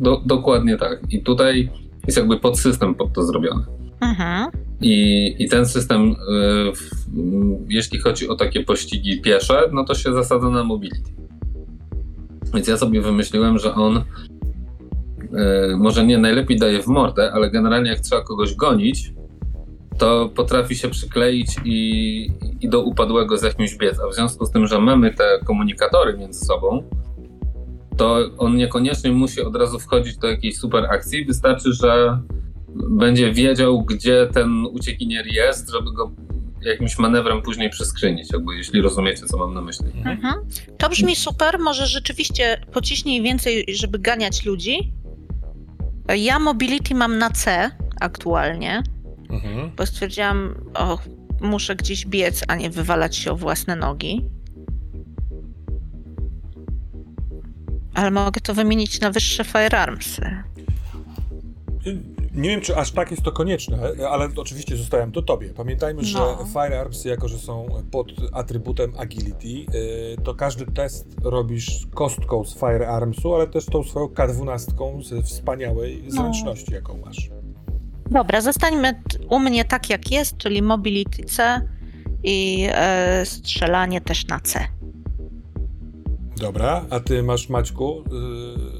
do, dokładnie tak. I tutaj jest jakby podsystem pod to zrobiony. Mhm. I, I ten system, y, w, jeśli chodzi o takie pościgi piesze, no to się zasadza na mobility. Więc ja sobie wymyśliłem, że on y, może nie najlepiej daje w mordę, ale generalnie jak trzeba kogoś gonić, to potrafi się przykleić i, i do upadłego z jakimś biec. A w związku z tym, że mamy te komunikatory między sobą, to on niekoniecznie musi od razu wchodzić do jakiejś super akcji. Wystarczy, że będzie wiedział, gdzie ten uciekinier jest, żeby go jakimś manewrem później przeskrzynić, jakby jeśli rozumiecie, co mam na myśli. Mhm. Mhm. To brzmi super, może rzeczywiście pociśnij więcej, żeby ganiać ludzi. Ja mobility mam na C aktualnie, Mhm. bo stwierdziłam, o, muszę gdzieś biec, a nie wywalać się o własne nogi. Ale mogę to wymienić na wyższe firearmsy. Nie wiem, czy aż tak jest to konieczne, ale oczywiście zostawiam to tobie. Pamiętajmy, że No. firearmsy, jako że są pod atrybutem agility, yy, to każdy test robisz kostką z firearmsu, ale też tą swoją K12 ze wspaniałej No. zręczności, jaką masz. Dobra, zostańmy u mnie tak jak jest, czyli mobility C i e, strzelanie też na C. Dobra, a ty masz, Maćku,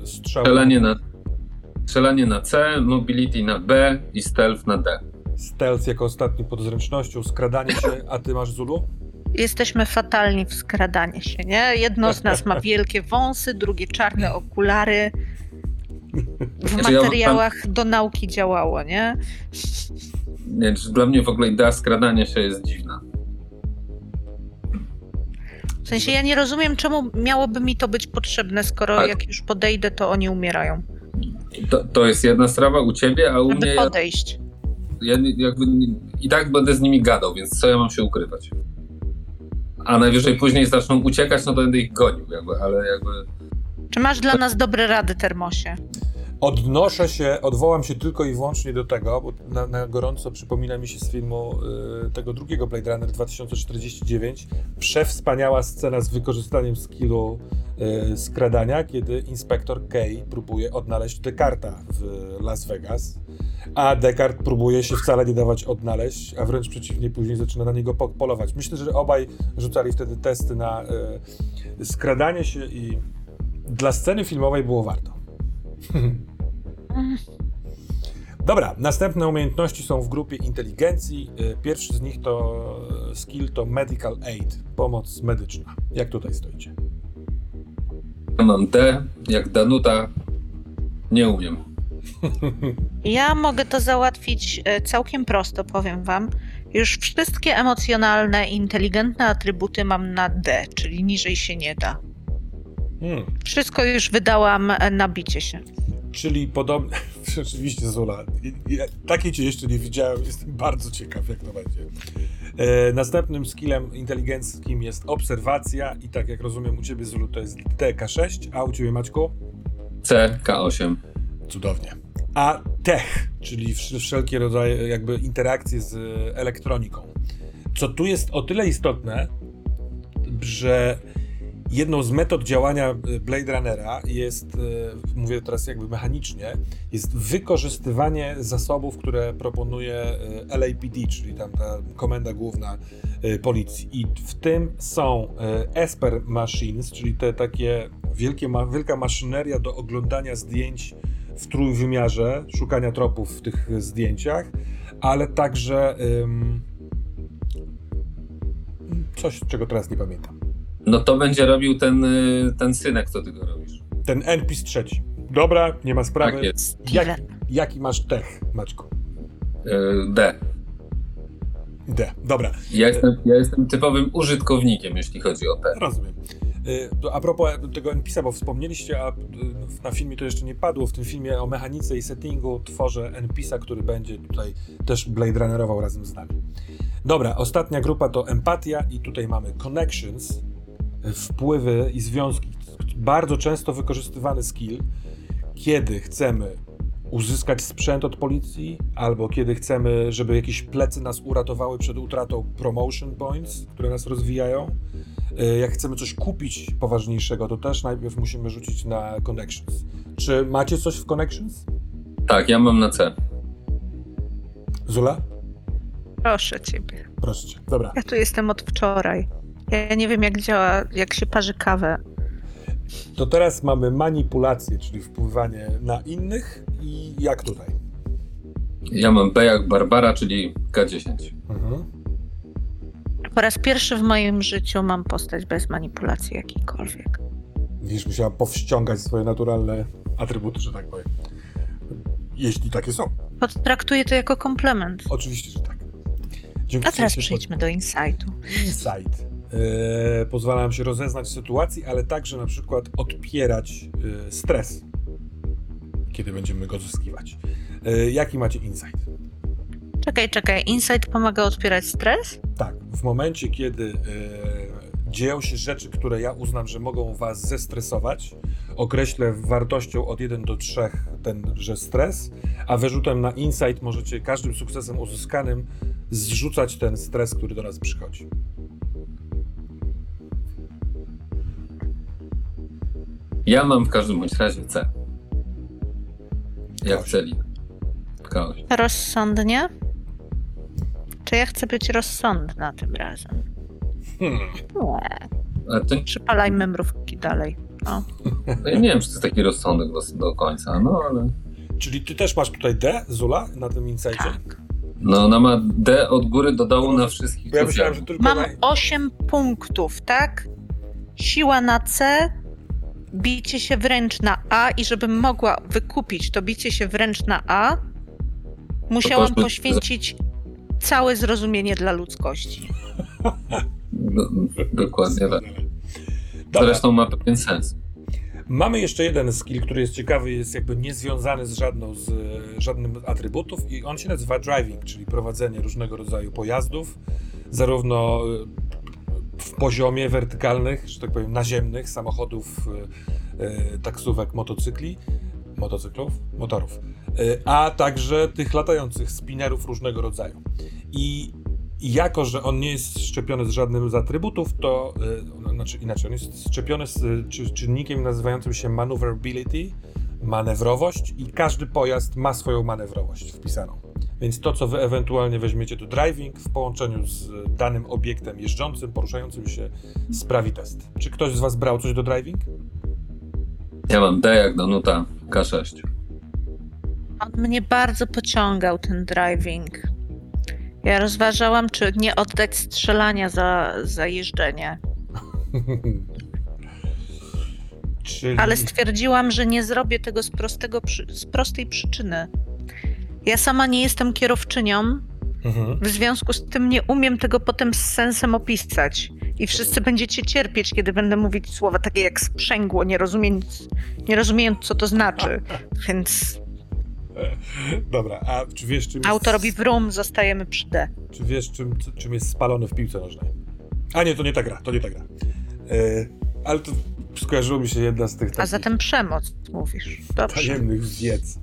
yy, strzał... Strzelanie na, strzelanie na C, mobility na B i stealth na D. Stealth jako ostatni pod zręcznością, skradanie się, a ty masz Zulu? Jesteśmy fatalni w skradanie się, nie? Jedno z nas ma wielkie wąsy, drugie czarne okulary. W Znaczy ja materiałach do nauki działało, nie? Nie, dla mnie w ogóle idea skradania się jest dziwna. W sensie ja nie rozumiem, czemu miałoby mi to być potrzebne, skoro jak już podejdę, to oni umierają. To, to jest jedna sprawa u ciebie, a u mnie Żeby ja, podejść. ja nie- jakby i tak będę z nimi gadał, więc co ja mam się ukrywać? A najwyżej później zaczną uciekać, no to będę ich gonił, jakby, ale jakby. Czy masz dla nas dobre rady, Termosie? Odnoszę się, odwołam się tylko i wyłącznie do tego, bo na, na gorąco przypomina mi się z filmu y, tego drugiego Blade Runner 2049 przewspaniała scena z wykorzystaniem skillu y, skradania, kiedy inspektor Kay próbuje odnaleźć Descarta w Las Vegas, a Descartes próbuje się wcale nie dawać odnaleźć, a wręcz przeciwnie, później zaczyna na niego po- polować. Myślę, że obaj rzucali wtedy testy na y, skradanie się i dla sceny filmowej było warto. Dobra, następne umiejętności są w grupie inteligencji. Y, Pierwszy z nich to y, skill to medical aid, pomoc medyczna. Jak tutaj stoicie? Ja mam D, jak Danuta, nie umiem. Ja mogę to załatwić e, całkiem prosto, powiem wam. Już wszystkie emocjonalne i inteligentne atrybuty mam na D, czyli niżej się nie da. Hmm, Wszystko już wydałam na bicie się. czyli podobnie. Rzeczywiście, Zula. Ja, takiej cię jeszcze nie widziałem. Jestem bardzo ciekaw, jak to będzie. E, następnym skillem inteligenckim jest obserwacja, i tak jak rozumiem, u ciebie, Zulu, to jest TK6, a u ciebie, Maćku? C, K8. Cudownie. A tech, czyli wsz- wszelkie rodzaje jakby interakcje z elektroniką. Co tu jest o tyle istotne, że jedną z metod działania e, Blade Runnera jest, e, mówię teraz jakby mechanicznie, jest wykorzystywanie zasobów, które proponuje e, LAPD, czyli tam ta komenda główna policji. I w tym są Esper Machines, czyli te takie wielkie, wielka maszyneria do oglądania zdjęć w trójwymiarze, szukania tropów w tych zdjęciach, ale także ym, coś, czego teraz nie pamiętam. No to będzie robił ten, y, ten synek, co ty go robisz. Ten NPC trzeci. Dobra, nie ma sprawy. Tak jest. Jak, jaki masz tech, Maćku? Y, D. D. Dobra, Ja jestem, ja jestem typowym użytkownikiem, jeśli chodzi o T. rozumiem. Y, A propos tego NPC-a, bo wspomnieliście, a na filmie to jeszcze nie padło, w tym filmie o mechanice i settingu tworzę NPC-a, który będzie tutaj też Blade Runnerował razem z nami. Dobra, ostatnia grupa to empatia i tutaj mamy connections, wpływy i związki. Bardzo często wykorzystywany skill, kiedy chcemy uzyskać sprzęt od policji, albo kiedy chcemy, żeby jakieś plecy nas uratowały przed utratą promotion points, które nas rozwijają. Y, Jak chcemy coś kupić poważniejszego, to też najpierw musimy rzucić na connections. Czy macie coś w connections? Tak, ja mam na C. Zula? Proszę ciebie. Proszę cię. Dobra. Ja tu jestem od wczoraj. Ja nie wiem, jak działa, jak się parzy kawę. To teraz mamy manipulację, czyli wpływanie na innych i jak tutaj. Ja mam B jak Barbara, czyli K10. Mhm. Po raz pierwszy w moim życiu mam postać bez manipulacji jakiejkolwiek. Widzisz, musiała powściągać swoje naturalne atrybuty, że tak powiem. Jeśli takie są. Potraktuję to jako komplement. Oczywiście, że tak. Dziękuję A teraz przejdźmy do insightu. Insight. E, pozwala nam się rozeznać sytuacji, ale także na przykład odpierać e, stres, kiedy będziemy go zyskiwać. E, jaki macie insight? Czekaj, czekaj. Insight pomaga odpierać stres? Tak, w momencie, kiedy dzieją się rzeczy, które ja uznam, że mogą was zestresować, określę wartością od 1 do 3 tenże stres, a wyrzutem na insight możecie każdym sukcesem uzyskanym zrzucać ten stres, który do nas przychodzi. Ja mam w każdym bądź razie C. Jak Kaś. celi. Rozsądnie? Czy ja chcę być rozsądna tym razem? Hmm. Nie. Ale to Przypalajmy mrówki dalej. O. no ja nie wiem, czy to jest taki rozsądek do, do końca, no ale. Czyli ty też masz tutaj D, Zula, na tym insightie? Tak. No ona ma D od góry do dołu na wszystkich. Ja myślałem, że tylko Mam na... 8 punktów, tak? Siła na C, bicie się wręcz na A i żebym mogła wykupić to bicie się wręcz na A, musiałam poświęcić całe zrozumienie dla ludzkości. Do, dokładnie tak. Zresztą ma pewien sens. Mamy jeszcze jeden skill, który jest ciekawy, jest jakby niezwiązany z żadną z e, żadnym atrybutów i on się nazywa driving, czyli prowadzenie różnego rodzaju pojazdów, zarówno e, w poziomie wertykalnych, że tak powiem naziemnych, samochodów, e, e, taksówek, motocykli, motocyklów, motorów, e, a także tych latających spinnerów różnego rodzaju. I jako, że on nie jest szczepiony z żadnym z atrybutów, to znaczy inaczej, on jest szczepiony z czy, czynnikiem nazywającym się maneuverability, manewrowość i każdy pojazd ma swoją manewrowość wpisaną. Więc to, co wy ewentualnie weźmiecie do driving w połączeniu z danym obiektem jeżdżącym, poruszającym się, sprawi test. Czy ktoś z was brał coś do driving? Ja mam D jak Danuta, K6. On mnie bardzo pociągał, ten driving. Ja rozważałam, czy nie oddać strzelania za, za jeżdżenie, Czyli... ale stwierdziłam, że nie zrobię tego z, prostego, z prostej przyczyny. Ja sama nie jestem kierowczynią, Mhm. w związku z tym nie umiem tego potem z sensem opisać. I wszyscy będziecie cierpieć, kiedy będę mówić słowa takie jak sprzęgło, nie rozumiejąc, nie rozumiejąc co to znaczy. Więc Dobra, a czy wiesz, czym jest... auto robi wrum, zostajemy przy D. Czy wiesz, czym, czym jest spalony w piłce nożnej? A nie, to nie ta gra, to nie ta gra. E, ale to skojarzyło mi się jedna z tych A takich zatem przemoc, mówisz. Dobrze. tajemnych wiedz.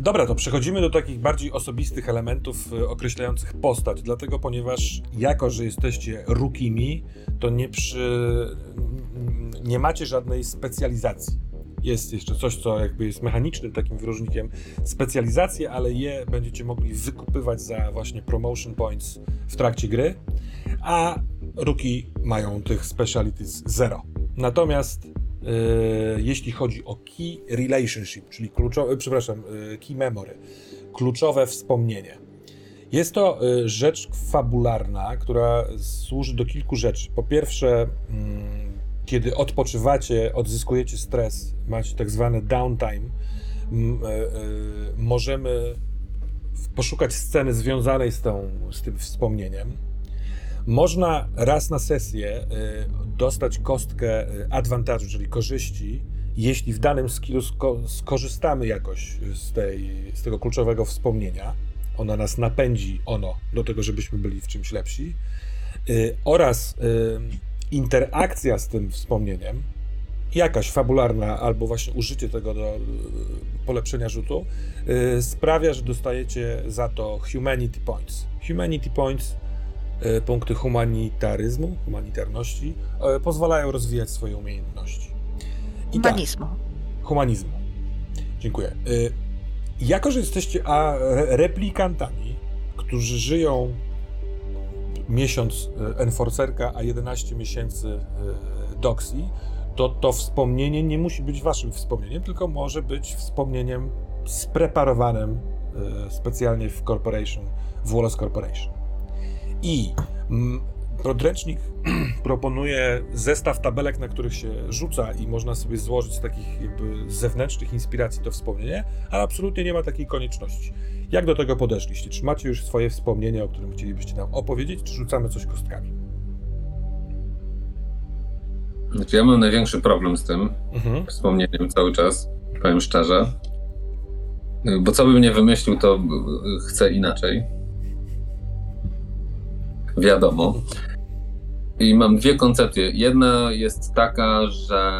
Dobra, to przechodzimy do takich bardziej osobistych elementów e, określających postać, dlatego ponieważ jako, że jesteście rukimi, to nie przy... nie macie żadnej specjalizacji. Jest jeszcze coś, co jakby jest mechanicznym takim wyróżnikiem specjalizacje, ale je będziecie mogli wykupywać za właśnie promotion points w trakcie gry, a ruki mają tych specialities zero. Natomiast jeśli chodzi o key relationship, czyli kluczowe, przepraszam, e, key memory, kluczowe wspomnienie. Jest to e, rzecz fabularna, która służy do kilku rzeczy. Po pierwsze, mm, kiedy odpoczywacie, odzyskujecie stres, macie tak zwane downtime, e, e, możemy poszukać sceny związanej z, tą, z tym wspomnieniem. Można raz na sesję y, dostać kostkę y, advantage'u, czyli korzyści, jeśli w danym skillu sko skorzystamy jakoś z, tej, z tego kluczowego wspomnienia. Ona nas napędzi, ono, do tego, żebyśmy byli w czymś lepsi. Y, oraz interakcja z tym wspomnieniem, jakaś fabularna albo właśnie użycie tego do polepszenia rzutu sprawia, że dostajecie za to humanity points. Humanity points E, punkty humanitaryzmu, humanitarności, e, pozwalają rozwijać swoje umiejętności. I humanizmu. Tak, humanizmu. Dziękuję. E, jako, że jesteście a replikantami, którzy żyją miesiąc enforcerka, a 11 miesięcy doxi, to to wspomnienie nie musi być waszym wspomnieniem, tylko może być wspomnieniem spreparowanym specjalnie w Corporation, w Wallace Corporation. I mm, podręcznik proponuje zestaw tabelek, na których się rzuca i można sobie złożyć z takich jakby zewnętrznych inspiracji to wspomnienie, ale absolutnie nie ma takiej konieczności. Jak do tego podeszliście? Czy macie już swoje wspomnienie, o którym chcielibyście nam opowiedzieć, czy rzucamy coś kostkami? Znaczy ja mam największy problem z tym mhm. wspomnieniem cały czas, powiem szczerze. Bo co bym nie wymyślił, to chcę inaczej wiadomo. I mam dwie koncepcje. Jedna jest taka, że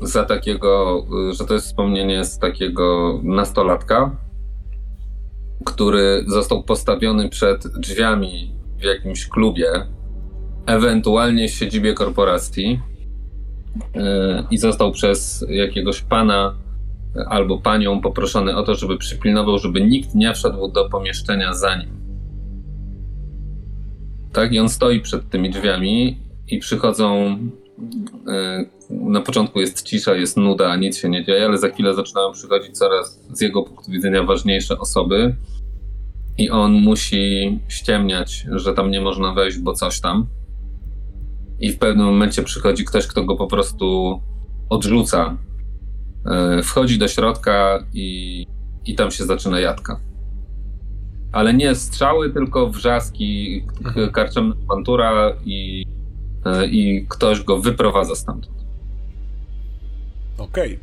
za takiego, że to jest wspomnienie z takiego nastolatka, który został postawiony przed drzwiami w jakimś klubie, ewentualnie siedzibie korporacji yy, i został przez jakiegoś pana albo panią poproszony o to, żeby przypilnował, żeby nikt nie wszedł do pomieszczenia za nim tak? I on stoi przed tymi drzwiami i przychodzą. E, na początku jest cisza, jest nuda, nic się nie dzieje, ale za chwilę zaczynają przychodzić coraz z jego punktu widzenia ważniejsze osoby. I on musi ściemniać, że tam nie można wejść, bo coś tam. I w pewnym momencie przychodzi ktoś, kto go po prostu odrzuca. E, wchodzi do środka i, i tam się zaczyna jadka ale nie strzały, tylko wrzaski, mhm. karczemna awantura i, e, i ktoś go wyprowadza stamtąd. Okej.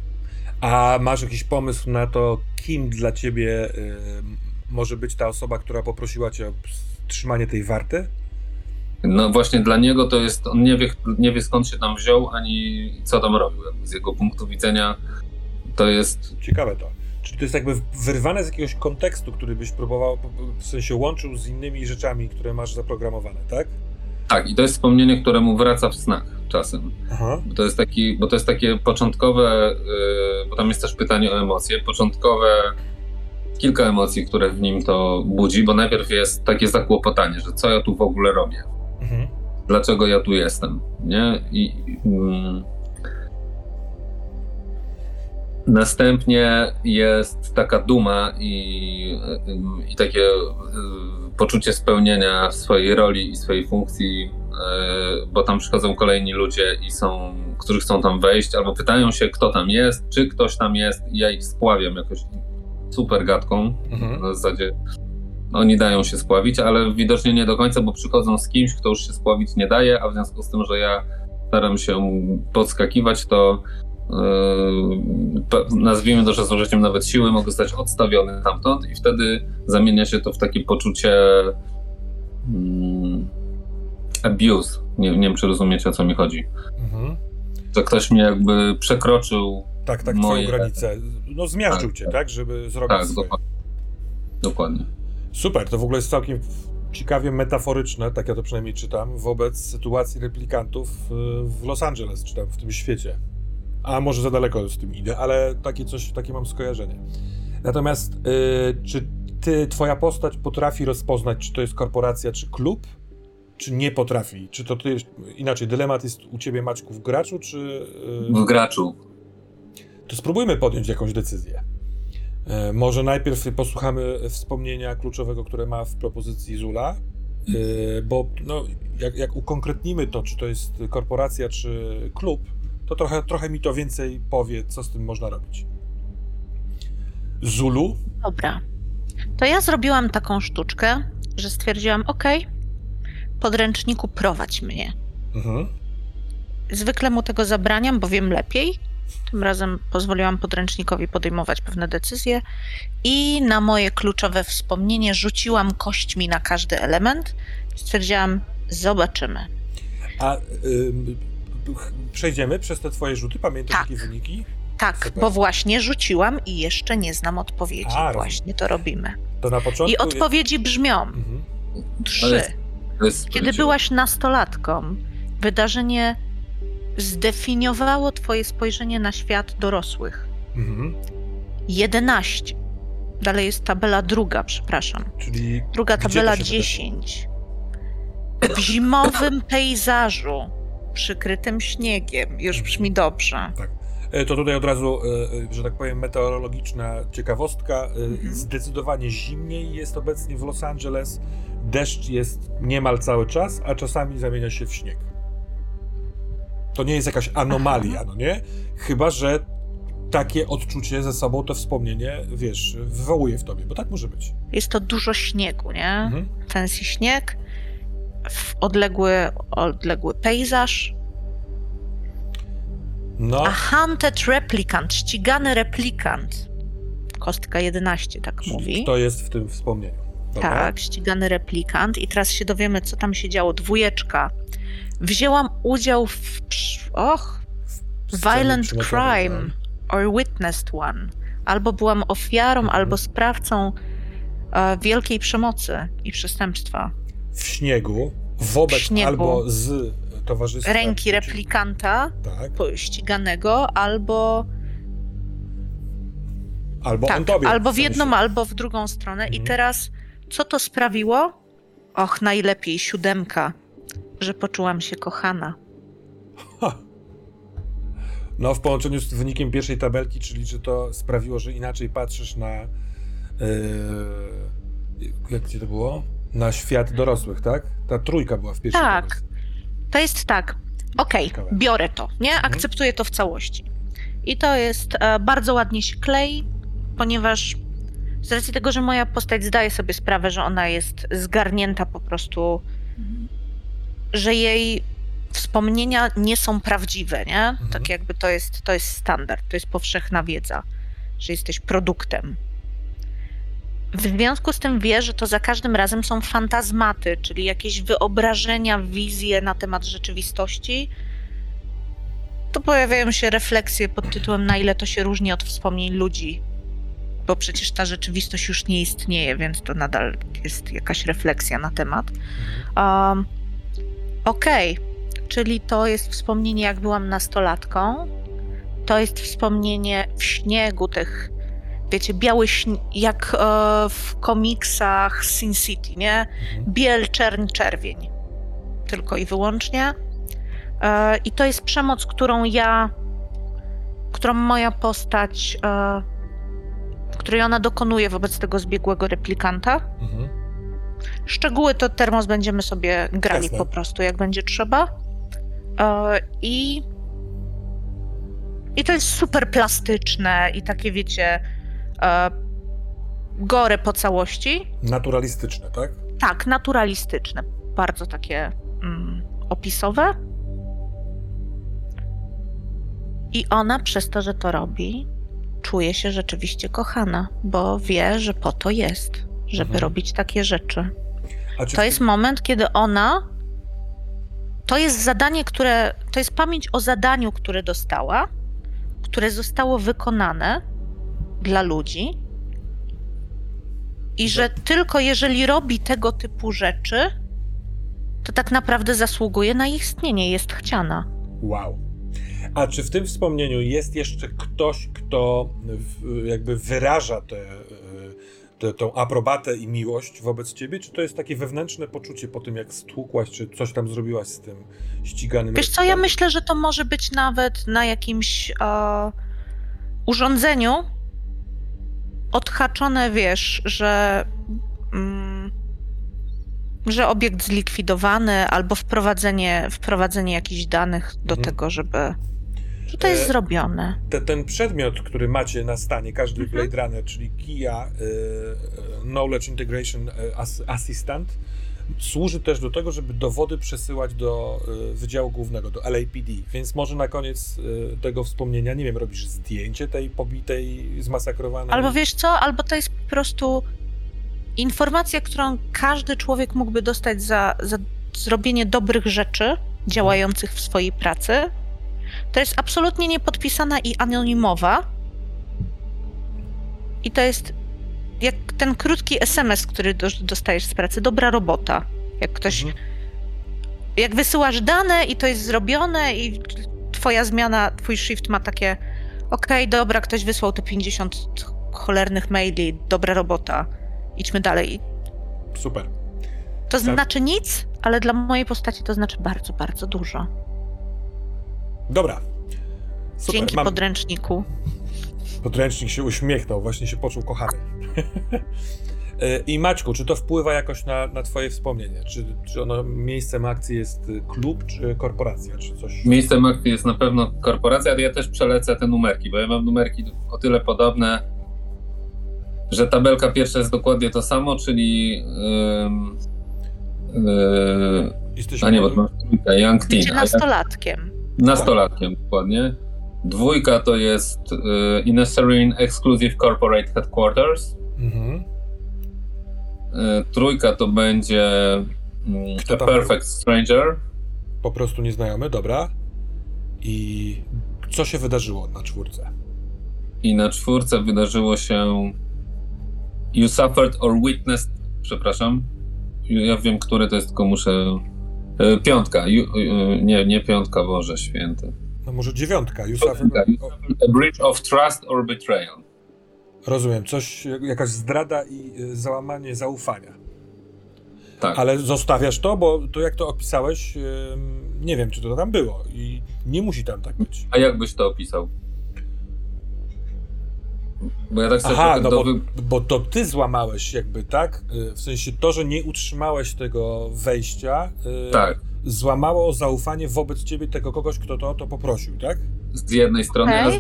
Okay. A masz jakiś pomysł na to, kim dla ciebie y, może być ta osoba, która poprosiła cię o trzymanie tej warty? No właśnie dla niego to jest, on nie wie, nie wie skąd się tam wziął, ani co tam robił. Z jego punktu widzenia to jest... Ciekawe to. Czyli to jest jakby wyrwane z jakiegoś kontekstu, który byś próbował, w sensie łączył z innymi rzeczami, które masz zaprogramowane, tak? Tak, i to jest wspomnienie, które mu wraca w snach czasem. Aha. Bo to jest taki, bo to jest takie początkowe, yy, bo tam jest też pytanie o emocje, początkowe kilka emocji, które w nim to budzi, bo najpierw jest takie zakłopotanie, że co ja tu w ogóle robię? Mhm. Dlaczego ja tu jestem? Nie? I, yy, Następnie jest taka duma i, i takie e, poczucie spełnienia w swojej roli i swojej funkcji, e, bo tam przychodzą kolejni ludzie i są, którzy chcą tam wejść, albo pytają się, kto tam jest, czy ktoś tam jest, i ja ich spławiam jakoś super gadką. Mhm. W zasadzie oni dają się spławić, ale widocznie nie do końca, bo przychodzą z kimś, kto już się spławić nie daje, a w związku z tym, że ja staram się podskakiwać, to nazwijmy to, że z użyciem nawet siły mogę zostać odstawiony tamtąd i wtedy zamienia się to w takie poczucie um, abuse. Nie, nie wiem, czy rozumiecie, o co mi chodzi. Mhm. Że ktoś mnie jakby przekroczył Tak, tak, moje... twoją granicę. No zmiażdżył tak, cię, tak, żeby zrobić Tak, swoje. dokładnie. dokładnie. Super, to w ogóle jest całkiem ciekawie metaforyczne, tak ja to przynajmniej czytam, wobec sytuacji replikantów w Los Angeles, czy tam w tym świecie. A może za daleko z tym idę, ale takie coś, takie mam skojarzenie. Natomiast yy, czy ty, twoja postać potrafi rozpoznać, czy to jest korporacja, czy klub, czy nie potrafi? Czy to ty, inaczej, dylemat jest u ciebie, Maćku, w graczu, czy... Yy... W graczu. To spróbujmy podjąć jakąś decyzję. Yy, może najpierw posłuchamy wspomnienia kluczowego, które ma w propozycji Zula, yy, bo no, jak, jak ukonkretnimy to, czy to jest korporacja, czy klub, to trochę, trochę mi to więcej powie, co z tym można robić. Zulu? Dobra. To ja zrobiłam taką sztuczkę, że stwierdziłam, ok, podręczniku prowadź mnie. Mhm. Zwykle mu tego zabraniam, bo wiem lepiej. Tym razem pozwoliłam podręcznikowi podejmować pewne decyzje i na moje kluczowe wspomnienie rzuciłam kośćmi na każdy element. Stwierdziłam, zobaczymy. A ch- przejdziemy przez te twoje rzuty, pamiętasz Tak. jakie wyniki? Tak, Super. bo właśnie rzuciłam i jeszcze nie znam odpowiedzi. A, właśnie to robimy. To na początku... I odpowiedzi brzmią Mhm. trzy. Kiedy byłaś nastolatką, wydarzenie zdefiniowało twoje spojrzenie na świat dorosłych. Mhm. 11. Dalej jest tabela druga, przepraszam. Czyli Druga tabela się 10. W zimowym pejzażu przykrytym śniegiem. Już brzmi dobrze. E, To tutaj od razu, e, e, że tak powiem, meteorologiczna ciekawostka. Mhm. Zdecydowanie zimniej jest obecnie w Los Angeles. Deszcz jest niemal cały czas, a czasami zamienia się w śnieg. To nie jest jakaś anomalia, no nie? Chyba, że takie odczucie ze sobą, to wspomnienie, wiesz, wywołuje w tobie, bo tak może być. Jest to dużo śniegu, nie? Mhm. Fancy śnieg, w odległy, odległy pejzaż, No, a hunted replicant, ścigany replikant. Kostka 11, tak mówi. kto jest w tym wspomnieniu. Dobra? Tak, ścigany replikant. I teraz się dowiemy, co tam się działo. Dwójeczka. Wzięłam udział w. Och, violent crime tak. or witnessed one. Albo byłam ofiarą, Mhm. albo sprawcą e, wielkiej przemocy i przestępstwa. W śniegu, wobec W śniegu. albo z towarzystwem. Ręki replikanta Tak. ściganego, albo. Albo on tak, tobie. albo w sensie. jedną, albo w drugą stronę. I Mhm. teraz, co to sprawiło? Och, najlepiej, siódemka, że poczułam się kochana. Ha. No, w połączeniu z wynikiem pierwszej tabelki, czyli że to sprawiło, że inaczej patrzysz na. Yy, jak ci to było? Na świat dorosłych, tak? Ta trójka była w pierwszej Tak. To jest tak. Okej, Ciekawe. biorę to, nie? Akceptuję to w całości. I to jest e, bardzo ładnie się klei, ponieważ z racji tego, że moja postać zdaje sobie sprawę, że ona jest zgarnięta po prostu, że jej wspomnienia nie są prawdziwe, nie? Tak jakby to jest, to jest standard, to jest powszechna wiedza, że jesteś produktem. W związku z tym wie, że to za każdym razem są fantazmaty, czyli jakieś wyobrażenia, wizje na temat rzeczywistości. To pojawiają się refleksje pod tytułem, na ile to się różni od wspomnień ludzi. Bo przecież ta rzeczywistość już nie istnieje, więc to nadal jest jakaś refleksja na temat. Um, Okej, czyli to jest wspomnienie, jak byłam nastolatką. To jest wspomnienie w śniegu tych wiecie, biały jak e, w komiksach Sin City, nie? Mhm. Biel, czerń, czerwień. Tylko i wyłącznie. E, I to jest przemoc, którą ja, którą moja postać, e, której ona dokonuje wobec tego zbiegłego replikanta. Mhm. Szczegóły to termos będziemy sobie grali Jasne. po prostu, jak będzie trzeba. E, I. I to jest super plastyczne i takie, wiecie, e, gore po całości. Naturalistyczne, tak? Tak, naturalistyczne. Bardzo takie mm, opisowe. I ona przez to, że to robi, czuje się rzeczywiście kochana, bo wie, że po to jest, żeby Mhm. robić takie rzeczy. Czy To jest moment, kiedy ona. To jest zadanie, które. To jest pamięć o zadaniu, które dostała, które zostało wykonane dla ludzi. I że tylko jeżeli robi tego typu rzeczy, to tak naprawdę zasługuje na istnienie, jest chciana. Wow. A czy w tym wspomnieniu jest jeszcze ktoś, kto jakby wyraża tę te, aprobatę i miłość wobec ciebie? Czy to jest takie wewnętrzne poczucie po tym, jak stłukłaś, czy coś tam zrobiłaś z tym ściganym? Wiesz co, ja myślę, że to może być nawet na jakimś e, urządzeniu odhaczone, wiesz, że, mm, że obiekt zlikwidowany albo wprowadzenie, wprowadzenie jakichś danych do Mhm. tego, żeby. że to jest E, zrobione. Te, ten przedmiot, który macie na stanie, każdy Mhm. Blade Runner, czyli KIA y, y, Knowledge Integration As- Assistant, służy też do tego, żeby dowody przesyłać do y, Wydziału Głównego, do LAPD, więc może na koniec y, tego wspomnienia, nie wiem, robisz zdjęcie tej pobitej, zmasakrowanej... Albo wiesz co, albo to jest po prostu informacja, którą każdy człowiek mógłby dostać za, za zrobienie dobrych rzeczy działających w swojej pracy. To jest absolutnie niepodpisana i anonimowa. I to jest jak ten krótki SMS, który do, dostajesz z pracy. Dobra robota. Jak ktoś. Mhm. Jak wysyłasz dane i to jest zrobione, i twoja zmiana, twój shift ma takie. Okej, dobra, ktoś wysłał te 50 cholernych maili, dobra robota. Idźmy dalej. Super. To Tak. znaczy nic, ale dla mojej postaci to znaczy bardzo, bardzo dużo. Dobra. Super. Dzięki Mam... podręczniku. Podręcznik się uśmiechnął, właśnie się poczuł kochany. E, I Maćku, czy to wpływa jakoś na, na twoje wspomnienie? Czy, czy ono miejscem akcji jest y, klub, czy korporacja, czy coś? Miejscem akcji jest na pewno korporacja, ale ja też przelecę te numerki, bo ja mam numerki o tyle podobne, że tabelka pierwsza jest dokładnie to samo, czyli. Ym, yy, Jesteś a nie, bo to trójkę, Young Teen. Nastolatkiem. Nastolatkiem, dokładnie. Dwójka to jest y, Exclusive Corporate Headquarters. Mhm. Y, trójka to będzie Kto A Perfect Stranger. Po prostu nieznajomy, dobra. I co się wydarzyło na czwórce? I na czwórce wydarzyło się You suffered or witnessed, przepraszam. Ja wiem, który to jest, tylko muszę... y, Piątka, you, y, nie, nie piątka, Boże Święty. No może dziewiątka. A breach of trust or betrayal. rozumiem, coś, jakaś zdrada i y, załamanie zaufania. Tak. Ale zostawiasz to, bo to jak to opisałeś, nie wiem, czy to tam było i nie musi tam tak być. A jak byś to opisał? Bo ja tak sobie Aha, no bo, wy- bo to ty złamałeś jakby, tak? Y, W sensie to, że nie utrzymałeś tego wejścia, y, Tak, złamało zaufanie wobec ciebie tego kogoś, kto to, to poprosił, tak? z jednej strony, a z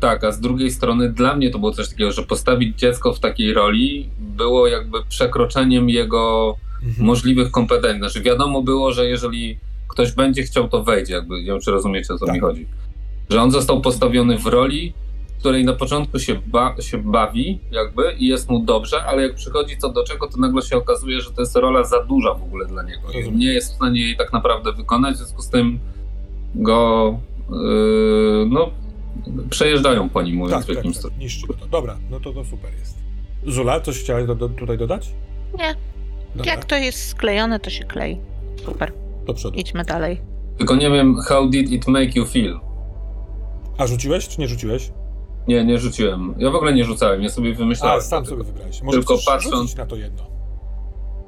tak, a z drugiej strony dla mnie to było coś takiego, że postawić dziecko w takiej roli było jakby przekroczeniem jego Mhm. możliwych kompetencji. Znaczy wiadomo było, że jeżeli ktoś będzie chciał, to wejdzie, jakby, nie wiem, czy rozumiecie, o co Tak. mi chodzi. Że on został postawiony w roli, której na początku się, ba- się bawi jakby i jest mu dobrze, ale jak przychodzi co do czego, to nagle się okazuje, że to jest rola za duża w ogóle dla niego. I nie jest w stanie jej tak naprawdę wykonać, w związku z tym go yy, no, przejeżdżają po nim, mówiąc Tak, w tak, jakimś tak, niszczy go to. Dobra, no to to super jest. Zula, coś chciałeś do, do, tutaj dodać? Nie. Dobra, Jak to jest sklejone, to się klei. Super. do przodu. Idźmy dalej. Tylko nie wiem, how did it make you feel? A rzuciłeś, czy nie rzuciłeś? Nie, nie rzuciłem. Ja w ogóle nie rzucałem, ja sobie wymyślałem. A, sam tylko, sobie wybrałeś. Może tylko patrząc- na to jedno.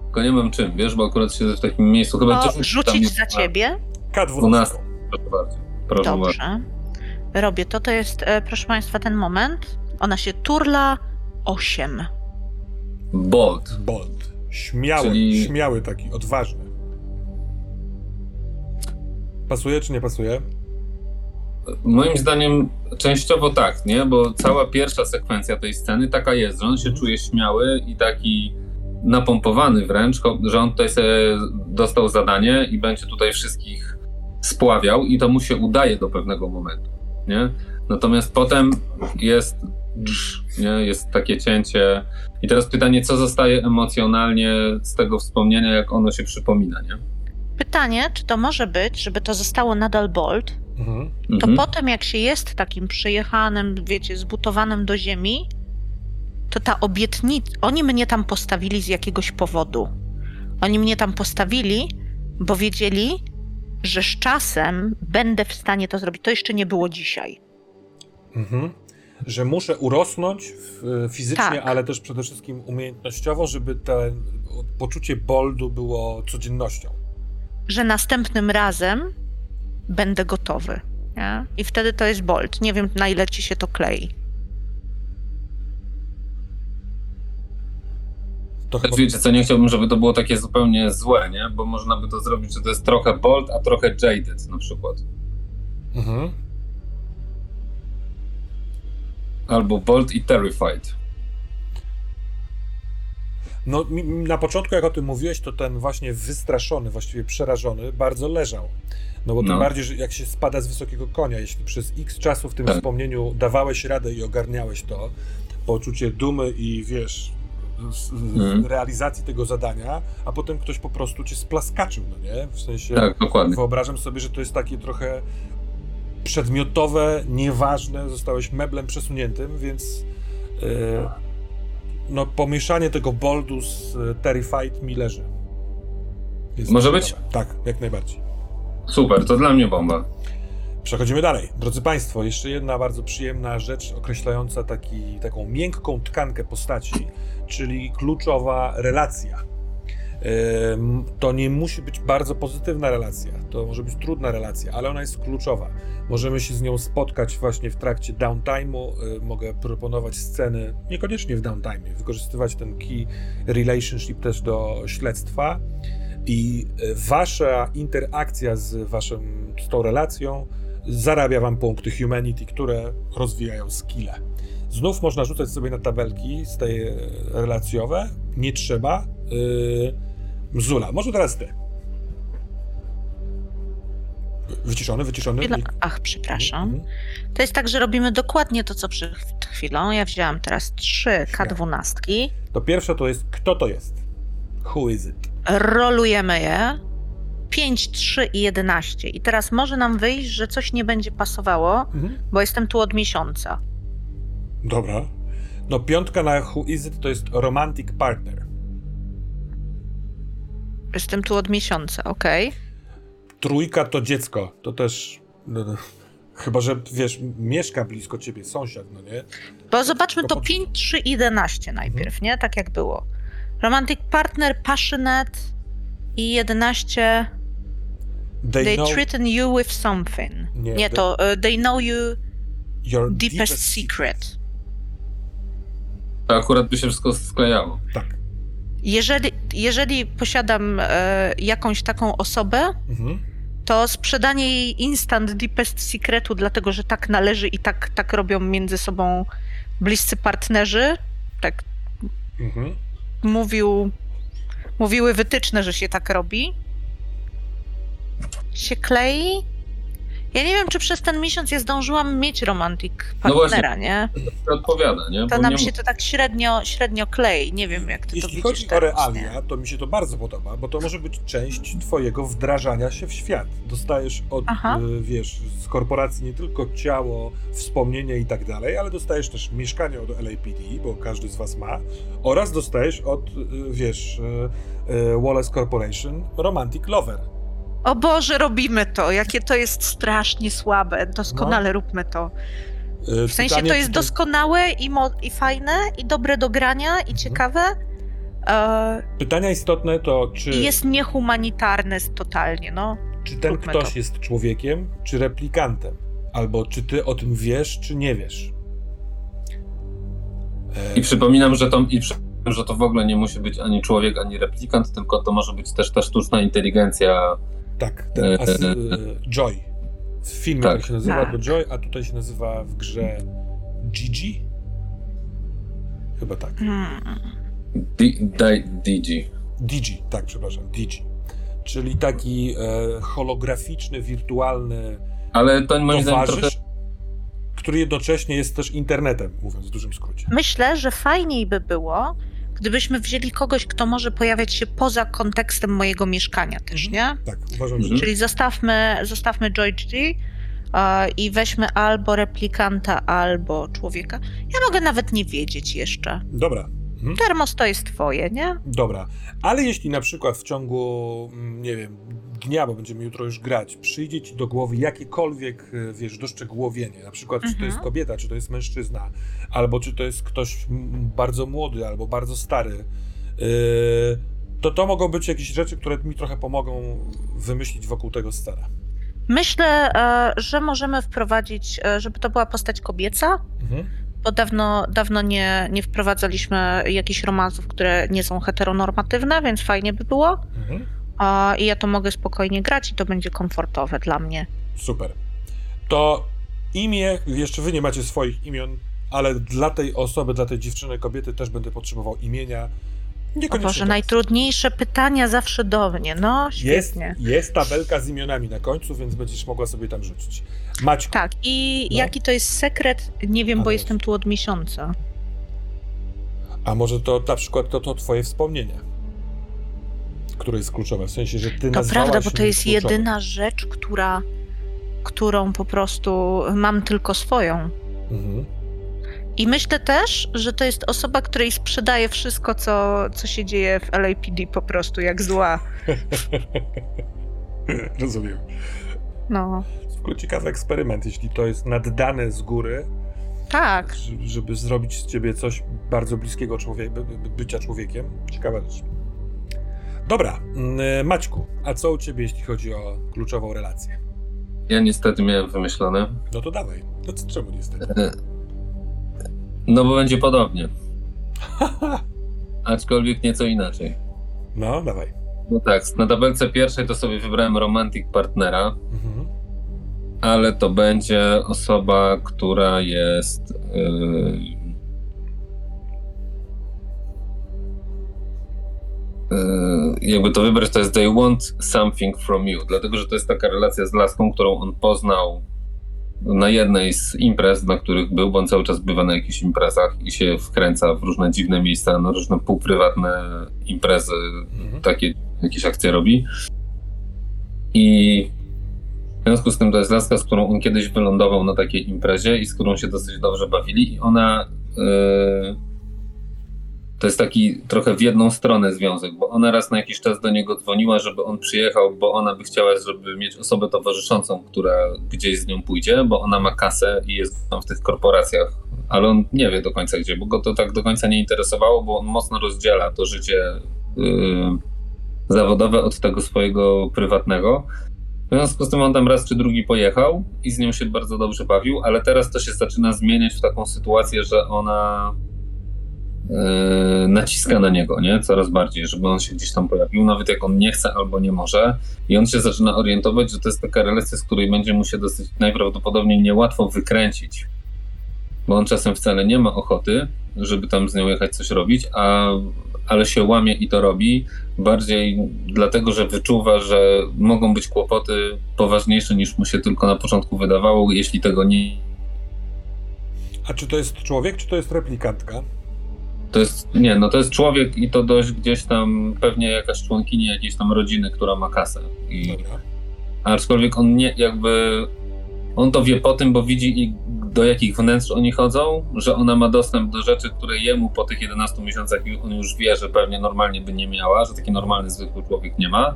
tylko nie mam czym, wiesz, bo akurat siedzę w takim miejscu. Chyba też tam rzucić za ciebie? K12. 12. Proszę bardzo. Proszę bardzo. Dobrze. Robię to. To jest, e, proszę Państwa, ten moment. Ona się turla 8. Bolt. Bold. Śmiały, Czyli- śmiały taki, odważny. Pasuje czy nie pasuje? Moim zdaniem częściowo tak, nie? Bo cała pierwsza sekwencja tej sceny taka jest, że on się Mhm. czuje śmiały i taki napompowany wręcz, że on tutaj sobie dostał zadanie i będzie tutaj wszystkich spławiał i to mu się udaje do pewnego momentu, nie? Natomiast potem jest nie? Jest takie cięcie i teraz pytanie, co zostaje emocjonalnie z tego wspomnienia, jak ono się przypomina, nie? Pytanie, czy to może być, żeby to zostało nadal bold, Mhm. to Mhm. potem jak się jest takim przyjechanym, wiecie, zbutowanym do ziemi, to ta obietnica, oni mnie tam postawili z jakiegoś powodu. Oni mnie tam postawili, bo wiedzieli, że z czasem będę w stanie to zrobić. To jeszcze nie było dzisiaj. Mhm. Że muszę urosnąć w, fizycznie, Tak. ale też przede wszystkim umiejętnościowo, żeby to poczucie boldu było codziennością. Że następnym razem będę gotowy. Nie? I wtedy to jest bold. Nie wiem, na ile ci się to klei. To chyba... Wiecie co, nie chciałbym, żeby to było takie zupełnie złe, nie? Bo można by to zrobić, że to jest trochę bold, a trochę jaded na przykład. Mhm. Albo bold i terrified. No, mi- na początku, jak o tym mówiłeś, to ten właśnie wystraszony, właściwie przerażony, bardzo leżał. No bo tym No. bardziej, że jak się spada z wysokiego konia, jeśli przez x czasu w tym Tak. wspomnieniu dawałeś radę i ogarniałeś to, poczucie dumy i wiesz, Mhm. realizacji tego zadania, a potem ktoś po prostu cię splaskaczył, no nie? W sensie, Tak, dokładnie. wyobrażam sobie, że to jest takie trochę przedmiotowe, nieważne, zostałeś meblem przesuniętym, więc yy, no pomieszanie tego boldu z e, Terrified mi leży. Jest Może być? Tak, jak najbardziej. Super, to dla mnie bomba. Przechodzimy dalej. Drodzy Państwo, jeszcze jedna bardzo przyjemna rzecz określająca taki, taką miękką tkankę postaci, czyli kluczowa relacja. To nie musi być bardzo pozytywna relacja, to może być trudna relacja, ale ona jest kluczowa. Możemy się z nią spotkać właśnie w trakcie downtime'u. Mogę proponować sceny, niekoniecznie w downtime, wykorzystywać ten key relationship też do śledztwa. I y, wasza interakcja z, waszym, z tą relacją zarabia wam punkty humanity, które rozwijają skille. Znów można rzucać sobie na tabelki z tej e, relacjowe. Nie trzeba. Yy, Mzula, może teraz ty. Wyciszony, wyciszony. Ach, przepraszam. Mhm. To jest tak, że robimy dokładnie to, co przed chwilą. Ja wzięłam teraz trzy K12, To pierwsze to jest, kto to jest? Who is it? Rolujemy je. 5, 3 i 11. I teraz może nam wyjść, że coś nie będzie pasowało, Mhm. bo jestem tu od miesiąca. Dobra. No piątka na who is it to jest romantic partner. Jestem tu od miesiąca, okej. Trójka to dziecko. To też... No, no, chyba, że wiesz, mieszka blisko ciebie, sąsiad, no nie? Bo zobaczmy To to po- 5, 3 i 11 najpierw, nie? Tak jak było. Romantic partner, passionate i 11 They, they know threaten you with something. Nie, Nie, they- to uh, they know you your deepest secret. To akurat by się wszystko sklejało. Tak. Jeżeli, jeżeli posiadam e, jakąś taką osobę, Mhm. to sprzedanie jej instant deepest secretu, dlatego że tak należy i tak, tak robią między sobą bliscy partnerzy, tak Mhm. Mówił, mówiły wytyczne, że się tak robi, się klei. Ja nie wiem, czy przez ten miesiąc ja zdążyłam mieć romantic No partnera, nie? To odpowiada, nie? To Bo nam nie się to tak średnio, średnio klei. Nie wiem, jak ty to Jeśli widzisz chodzi o teraz, nie? realia, to mi się to bardzo podoba, bo to może być część twojego wdrażania się w świat. Dostajesz od, Aha. y, wiesz, z korporacji nie tylko ciało, wspomnienia i tak dalej, ale dostajesz też mieszkanie od LAPD, bo każdy z was ma, oraz dostajesz od, y, wiesz, y, Wallace Corporation Romantic Lover. O Boże, robimy to! Jakie to jest strasznie słabe. Doskonale róbmy to. Y, W sensie pytanie, to czy jest doskonałe i, mo- i fajne, i dobre do grania, Mhm. i ciekawe. E, Pytania istotne to, czy, I jest niehumanitarne totalnie, no. czy ten róbmy ktoś to. jest człowiekiem, czy replikantem? Albo czy ty o tym wiesz, czy nie wiesz? E, I przypominam, że to, i przypominam, że to w ogóle nie musi być ani człowiek, ani replikant, tylko to może być też ta sztuczna inteligencja. Tak, ten E, as, e, e, Joy. W filmie Tak. tak się nazywa Tak. to Joy, a tutaj się nazywa w grze Gigi? Chyba tak. D- D- DG. Digi, tak, przepraszam, Digi. Czyli taki e, holograficzny, wirtualny Ale to moim zdaniem trochę. towarzysz, który jednocześnie jest też internetem, mówiąc w dużym skrócie. Myślę, że fajniej by było, gdybyśmy wzięli kogoś, kto może pojawiać się poza kontekstem mojego mieszkania też, nie? Tak, uważam, że. Czyli zostawmy, zostawmy Joy G e, i weźmy albo replikanta, albo człowieka. Ja mogę nawet nie wiedzieć jeszcze. Dobra. Mhm. Termos to jest twoje, nie? Dobra, ale jeśli na przykład w ciągu, mm, nie wiem, dnia, bo będziemy jutro już grać, przyjdzie ci do głowy jakiekolwiek, e, wiesz, doszczegółowienie, na przykład czy to Mhm. jest kobieta, czy to jest mężczyzna, albo czy to jest ktoś bardzo młody, albo bardzo stary, yy, to to mogą być jakieś rzeczy, które mi trochę pomogą wymyślić wokół tego scena. Myślę, e, że możemy wprowadzić, żeby to była postać kobieca, Mhm. Bo dawno, dawno nie, nie wprowadzaliśmy jakichś romansów, które nie są heteronormatywne, więc fajnie by było. Mhm. A, I ja to mogę spokojnie grać i to będzie komfortowe dla mnie. Super. To imię, jeszcze wy nie macie swoich imion, ale dla tej osoby, dla tej dziewczyny, kobiety też będę potrzebował imienia. O Niekoniecznie Boże, teraz. najtrudniejsze pytania zawsze do mnie. No, Jest, świetnie. jest tabelka z imionami na końcu, więc będziesz mogła sobie tam rzucić. Maćku, Tak, i No. jaki to jest sekret? Nie wiem, A, bo jestem tu od miesiąca. a może to na przykład to, to twoje wspomnienie, które jest kluczowe, w sensie, że ty To prawda, bo to jest kluczowe. jedyna rzecz, która, którą po prostu mam tylko swoją. Mhm. I myślę też, że to jest osoba, której sprzedaje wszystko, co, co się dzieje w LAPD po prostu, jak zła. Rozumiem. No, ogóle ciekawy eksperyment, jeśli to jest naddane z góry, tak. żeby zrobić z ciebie coś bardzo bliskiego człowiek, by, by, bycia człowiekiem. Ciekawa rzecz. Dobra, mm, Maćku, a co u ciebie, jeśli chodzi o kluczową relację? Ja niestety miałem wymyślone. No to dawaj. No co, czemu niestety? No bo będzie podobnie. Aczkolwiek nieco inaczej. No, dawaj. No tak, na tabelce pierwszej to sobie wybrałem romantic partnera, Mhm. Ale to będzie osoba, która jest. Yy, yy, jakby to wybrać, to jest they want something from you, dlatego że to jest taka relacja z laską, którą on poznał na jednej z imprez, na których był, bo on cały czas bywa na jakichś imprezach i się wkręca w różne dziwne miejsca, na różne półprywatne imprezy, Mhm. takie jakieś akcje robi. I w związku z tym to jest laska, z którą on kiedyś wylądował na takiej imprezie i z którą się dosyć dobrze bawili i ona yy, to jest taki trochę w jedną stronę związek, bo ona raz na jakiś czas do niego dzwoniła, żeby on przyjechał, bo ona by chciała, żeby mieć osobę towarzyszącą, która gdzieś z nią pójdzie, bo ona ma kasę i jest tam w tych korporacjach, ale on nie wie do końca gdzie, bo go to tak do końca nie interesowało, bo on mocno rozdziela to życie yy, zawodowe od tego swojego prywatnego. W związku z tym on tam raz czy drugi pojechał i z nią się bardzo dobrze bawił, ale teraz to się zaczyna zmieniać w taką sytuację, że ona yy, naciska na niego, nie? Coraz bardziej, żeby on się gdzieś tam pojawił, nawet jak on nie chce albo nie może. I on się zaczyna orientować, że to jest taka relacja, z której będzie mu się dosyć najprawdopodobniej niełatwo wykręcić. Bo on czasem wcale nie ma ochoty, żeby tam z nią jechać coś robić, a, ale się łamie i to robi. Bardziej dlatego, że wyczuwa, że mogą być kłopoty poważniejsze niż mu się tylko na początku wydawało, jeśli tego nie. A czy to jest człowiek, czy to jest replikantka? To jest, nie, no to jest człowiek i to dość gdzieś tam, pewnie jakaś członkini jakiejś tam rodziny, która ma kasę. I, Dobra. aczkolwiek on nie, jakby, on to wie po tym, bo widzi i do jakich wnętrz oni chodzą, że ona ma dostęp do rzeczy, które jemu po tych 11 miesiącach on już wie, że pewnie normalnie by nie miała, że taki normalny, zwykły człowiek nie ma.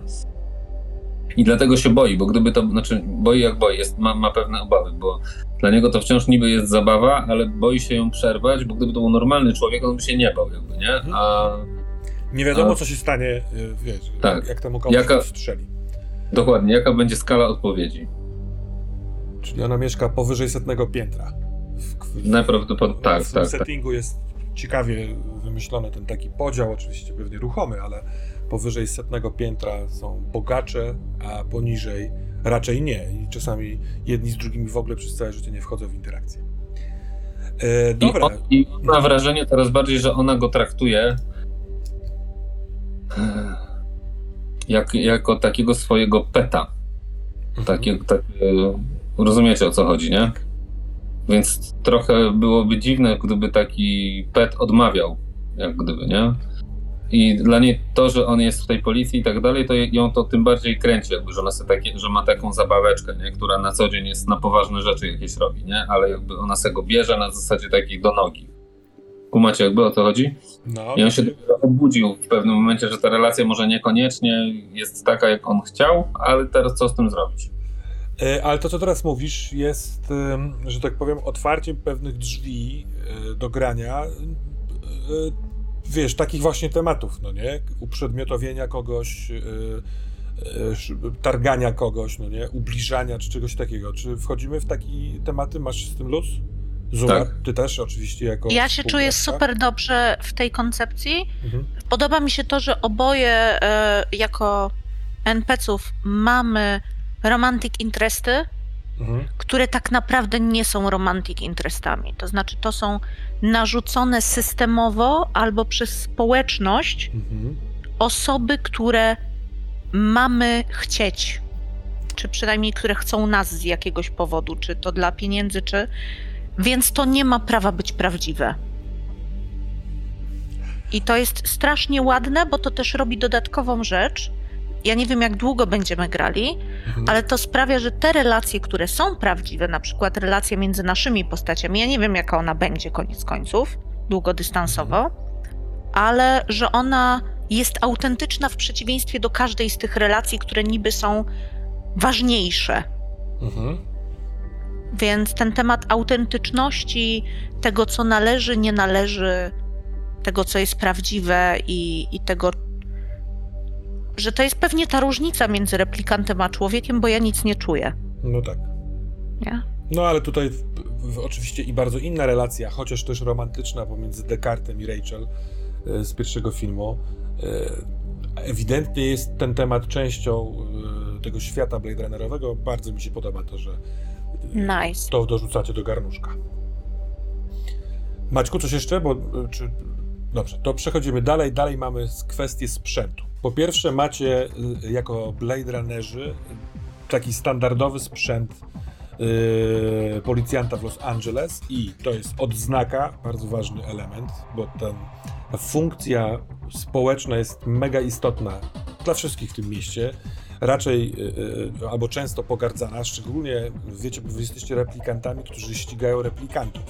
I dlatego się boi, bo gdyby to, znaczy boi jak boi, jest, ma, ma pewne obawy, bo dla niego to wciąż niby jest zabawa, ale boi się ją przerwać, bo gdyby to był normalny człowiek, on by się nie bał jakby, nie? A Nie wiadomo, A- co się stanie, y, wiesz, Tak. jak temu komuś Jaka- strzeli. dokładnie, jaka będzie skala odpowiedzi? Czyli ona mieszka powyżej setnego piętra. W, w, Najprawdopodobniej, tak, w tak, tym tak. settingu jest ciekawie wymyślony ten taki podział, oczywiście pewnie ruchomy, ale powyżej setnego piętra są bogacze, a poniżej raczej nie. I czasami jedni z drugimi w ogóle przez całe życie nie wchodzą w interakcję. E, I, dobra, on, I ma wrażenie coraz bardziej, że ona go traktuje jak, jako takiego swojego peta. Mhm. Takie, takie, rozumiecie o co chodzi, nie? Więc trochę byłoby dziwne, gdyby taki pet odmawiał, jak gdyby, nie? I dla niej to, że on jest w tej policji i tak dalej, to ją to tym bardziej kręci, jakby, że, ona takie, że ma taką zabaweczkę, nie? która na co dzień jest na poważne rzeczy jakieś robi, nie? Ale jakby ona se go bierze na zasadzie takiej do nogi. Kumacie jakby o co chodzi? no, I on się dopiero obudził w pewnym momencie, że ta relacja może niekoniecznie jest taka, jak on chciał, ale teraz co z tym zrobić? E, Ale to, co teraz mówisz, jest, że tak powiem, otwarciem pewnych drzwi e, do grania. e, Wiesz, takich właśnie tematów, no nie? Uprzedmiotowienia kogoś, targania kogoś, no nie? Ubliżania czy czegoś takiego. Czy wchodzimy w takie tematy? Masz z tym luz? Zuma, Tak. ty też oczywiście jako Ja się czuję super dobrze w tej koncepcji. Mhm. Podoba mi się to, że oboje jako NPC-ów mamy romantic interesty Mhm. które tak naprawdę nie są romantic interestami. To znaczy, to są narzucone systemowo albo przez społeczność Mhm. osoby, które mamy chcieć, czy przynajmniej które chcą nas z jakiegoś powodu, czy to dla pieniędzy, czy. Więc to nie ma prawa być prawdziwe. I to jest strasznie ładne, bo to też robi dodatkową rzecz. Ja nie wiem, jak długo będziemy grali, Mhm. ale to sprawia, że te relacje, które są prawdziwe, na przykład relacja między naszymi postaciami, ja nie wiem, jaka ona będzie koniec końców, długodystansowo, ale że ona jest autentyczna w przeciwieństwie do każdej z tych relacji, które niby są ważniejsze. Mhm. Więc ten temat autentyczności, tego, co należy, nie należy, tego, co jest prawdziwe i, i tego, że to jest pewnie ta różnica między replikantem a człowiekiem, bo ja nic nie czuję. No tak. Nie? No ale tutaj w, w, oczywiście i bardzo inna relacja, chociaż też romantyczna pomiędzy Descartesem i Rachel e, z pierwszego filmu. E, ewidentnie jest ten temat częścią e, tego świata Blade Runnerowego. Bardzo mi się podoba to, że Nice. to dorzucacie do garnuszka. Maćku, coś jeszcze? Bo, czy... Dobrze, to przechodzimy dalej. Dalej mamy kwestię sprzętu. Po pierwsze macie e, jako Blade Runnerzy taki standardowy sprzęt yy, policjanta w Los Angeles i to jest odznaka, bardzo ważny element, bo ten, ta funkcja społeczna jest mega istotna dla wszystkich w tym mieście. Raczej yy, albo często pogardzana, szczególnie wiecie, bo wy jesteście replikantami, którzy ścigają replikantów.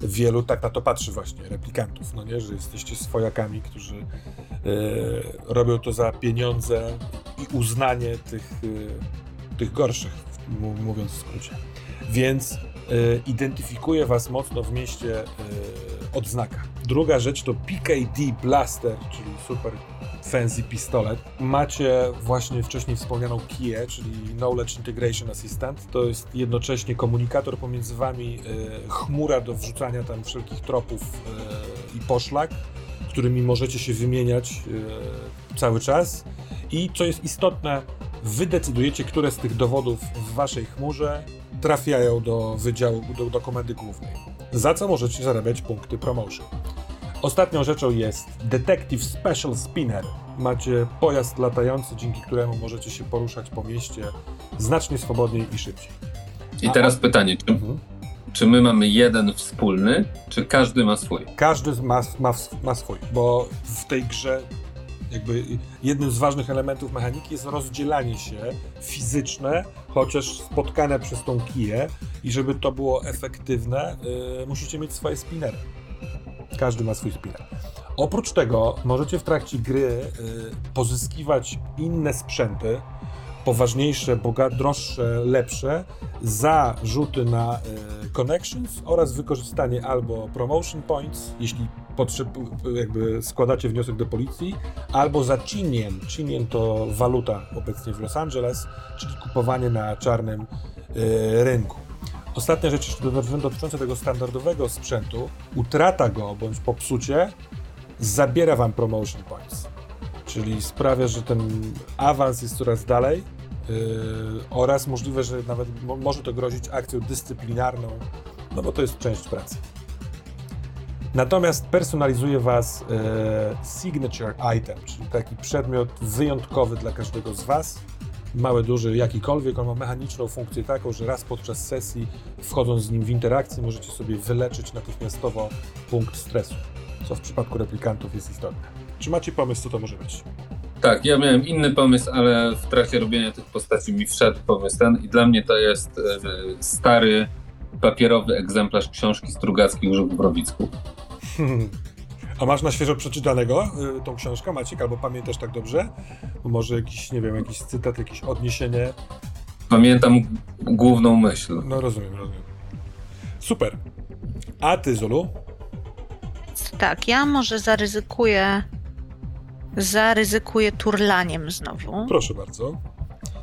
Wielu tak na to patrzy właśnie, replikantów, no nie, że jesteście swojakami, którzy robią to za pieniądze i uznanie tych, yy, tych gorszych, mówiąc w skrócie. Więc y, identyfikuje was mocno w mieście odznaka. Druga rzecz to PKD Blaster, czyli super fancy pistolet. Macie właśnie wcześniej wspomnianą KIE, czyli Knowledge Integration Assistant. To jest jednocześnie komunikator pomiędzy wami, chmura do wrzucania tam wszelkich tropów i poszlak, którymi możecie się wymieniać y, cały czas. I co jest istotne, wy decydujecie, które z tych dowodów w waszej chmurze trafiają do wydziału, do, do komendy głównej. Za co możecie zarabiać punkty promotion. Ostatnią rzeczą jest Detective Special Spinner. Macie pojazd latający, dzięki któremu możecie się poruszać po mieście znacznie swobodniej i szybciej. I teraz pytanie, czy, Mhm. Czy my mamy jeden wspólny, czy każdy ma swój? Każdy ma, ma, ma swój, bo w tej grze jakby jednym z ważnych elementów mechaniki jest rozdzielanie się fizyczne, chociaż spotkane przez tą kiję i żeby to było efektywne, y, musicie mieć swoje spinery. Każdy ma swój spinner. Oprócz tego możecie w trakcie gry y, pozyskiwać inne sprzęty, poważniejsze, boga, droższe, lepsze, za rzuty na y, connections oraz wykorzystanie albo promotion points, jeśli potrzeb, jakby składacie wniosek do policji, albo za chinien. Chinien to waluta obecnie w Los Angeles, czyli kupowanie na czarnym y, rynku. Ostatnia rzecz dotycząca tego standardowego sprzętu, utrata go bądź popsucie zabiera wam promotion points, czyli sprawia, że ten awans jest coraz dalej yy, oraz możliwe, że nawet mo- może to grozić akcją dyscyplinarną, no bo to jest część pracy. Natomiast personalizuje Was e, signature item, czyli taki przedmiot wyjątkowy dla każdego z Was. Mały, duży, jakikolwiek. On ma mechaniczną funkcję taką, że raz podczas sesji, wchodząc z nim w interakcję, możecie sobie wyleczyć natychmiastowo punkt stresu, co w przypadku replikantów jest istotne. Czy macie pomysł, co to może być? Tak, ja miałem inny pomysł, ale w trakcie robienia tych postaci mi wszedł pomysł ten i dla mnie to jest e, stary, papierowy egzemplarz książki Strugackich Żuk w Browicku. A masz na świeżo przeczytanego y, tą książkę, Maciek, albo pamiętasz tak dobrze? Bo może jakiś, nie wiem, jakiś cytat, jakieś odniesienie. Pamiętam główną myśl. No rozumiem, rozumiem. Super. A ty, Zulu? Tak, ja może zaryzykuję. Zaryzykuję turlaniem znowu. Proszę bardzo.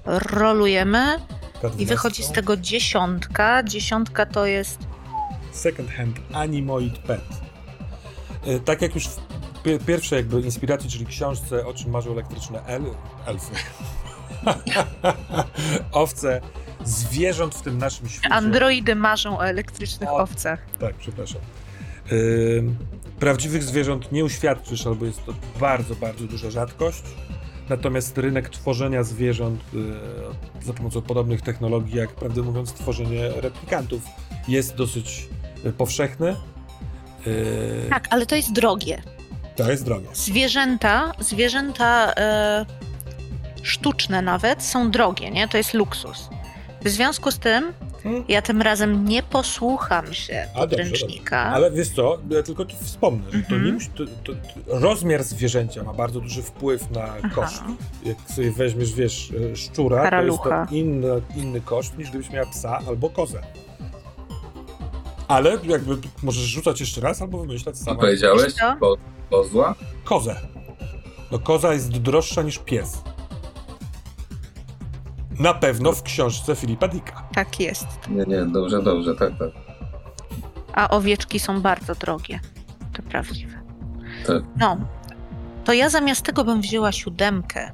Rolujemy K12. i wychodzi z tego dziesiątka. Dziesiątka to jest. Second Hand Animoid Pet. E, Tak jak już w pie- pierwszej jakby inspiracji, czyli książce O czym marzą elektryczne el elfy. Owce zwierząt w tym naszym świecie. Androidy marzą o elektrycznych O. owcach. Tak, przepraszam. Ym, prawdziwych zwierząt nie uświadczysz, albo jest to bardzo, bardzo duża rzadkość. Natomiast rynek tworzenia zwierząt y, za pomocą podobnych technologii, jak prawdę mówiąc, tworzenie replikantów, jest dosyć y, powszechny. Y, Tak, ale to jest drogie. To jest drogie. Zwierzęta, zwierzęta e, sztuczne nawet są drogie, nie? To jest luksus. W związku z tym Hmm. ja tym razem nie posłucham się A, dobrze, podręcznika. Ale wiesz co, ja tylko ci wspomnę, że to nie musi, to, to, to, rozmiar zwierzęcia ma bardzo duży wpływ na Aha. koszt. Jak sobie weźmiesz, wiesz, e, szczura, to jest Karalucha. to inny, inny koszt niż gdybyś miała psa albo kozę. Ale jakby możesz rzucać jeszcze raz albo wymyślać Co sama powiedziałeś? Co? Po, kozła? kozę. No koza jest droższa niż pies. Na pewno w książce Filipa Dicka. Tak jest. Nie, nie, dobrze, dobrze, tak, tak. A owieczki są bardzo drogie. To prawdziwe. Tak. No, to ja zamiast tego bym wzięła siódemkę.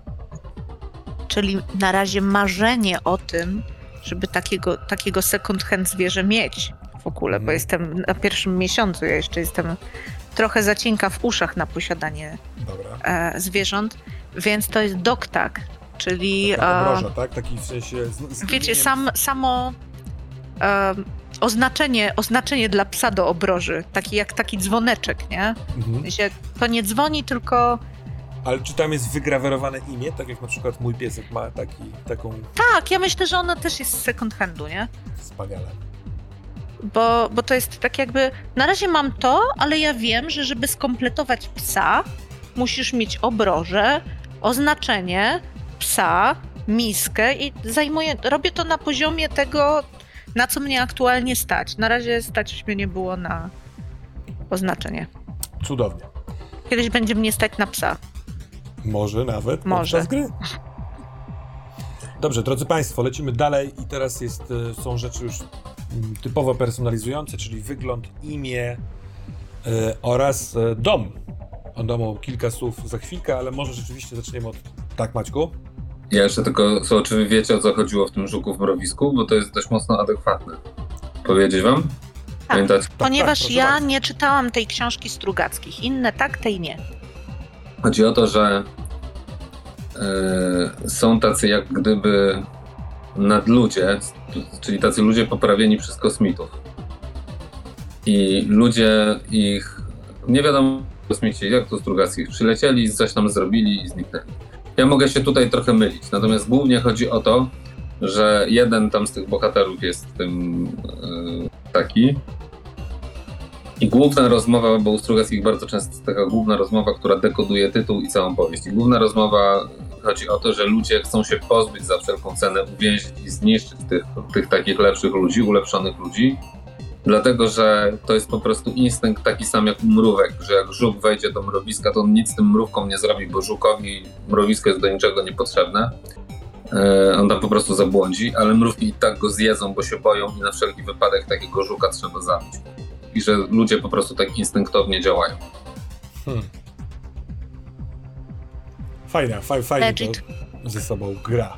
Czyli na razie marzenie o tym, żeby takiego, takiego second hand zwierzę mieć w ogóle, bo Mhm. jestem na pierwszym miesiącu, ja jeszcze jestem trochę za cienka w uszach na posiadanie Dobra. e, zwierząt, więc to jest doktak, czyli Taka e, obroża, tak? Taki w sensie... Z, z wiecie, sam, samo e, oznaczenie, oznaczenie dla psa do obroży, taki jak taki dzwoneczek, nie? Mhm. W sensie, to nie dzwoni, tylko Ale czy tam jest wygrawerowane imię, tak jak na przykład mój piesek ma taki, taką tak, ja myślę, że ona też jest z second handu, nie? wspaniale. Bo, bo to jest tak jakby, na razie mam to, ale ja wiem, że żeby skompletować psa, musisz mieć obrożę, oznaczenie psa, miskę i zajmuję, robię to na poziomie tego, na co mnie aktualnie stać. Na razie stać mnie nie było na oznaczenie. Cudownie. Kiedyś będzie mnie stać na psa. Może nawet Może. gry. Dobrze, drodzy Państwo, lecimy dalej i teraz jest, e, są rzeczy już mm, typowo personalizujące, czyli wygląd, imię e, oraz e, dom. O domu kilka słów za chwilkę, ale może rzeczywiście zaczniemy od... Tak, Maćku? Ja jeszcze tylko, co, czy wy wiecie o co chodziło w tym żuku w mrowisku? Bo to jest dość mocno adekwatne. Powiedzieć wam? Pamiętacie? Ponieważ tak, proszę ja bardzo. nie czytałam tej książki Strugackich. Inne tak, tej nie. Chodzi o to, że e, są tacy jak gdyby nadludzie, czyli tacy ludzie poprawieni przez kosmitów. I ludzie ich, nie wiadomo kosmici, jak to Strugackich, przylecieli, coś tam zrobili i zniknęli. Ja mogę się tutaj trochę mylić, natomiast głównie chodzi o to, że jeden tam z tych bohaterów jest tym e, taki, i główna rozmowa, bo u Strugackich bardzo często jest taka główna rozmowa, która dekoduje tytuł i całą powieść. I główna rozmowa chodzi o to, że ludzie chcą się pozbyć za wszelką cenę, uwięzić i zniszczyć tych, tych takich lepszych ludzi, ulepszonych ludzi. Dlatego, że to jest po prostu instynkt taki sam jak u mrówek, że jak żuk wejdzie do mrowiska, to on nic z tym mrówką nie zrobi, bo żukowi mrowisko jest do niczego niepotrzebne. E, On tam po prostu zabłądzi, ale mrówki i tak go zjedzą, bo się boją i na wszelki wypadek takiego żuka trzeba zabić i że ludzie po prostu tak instynktownie działają. Hmm. Fajna, faj, fajnie Legit. to ze sobą gra.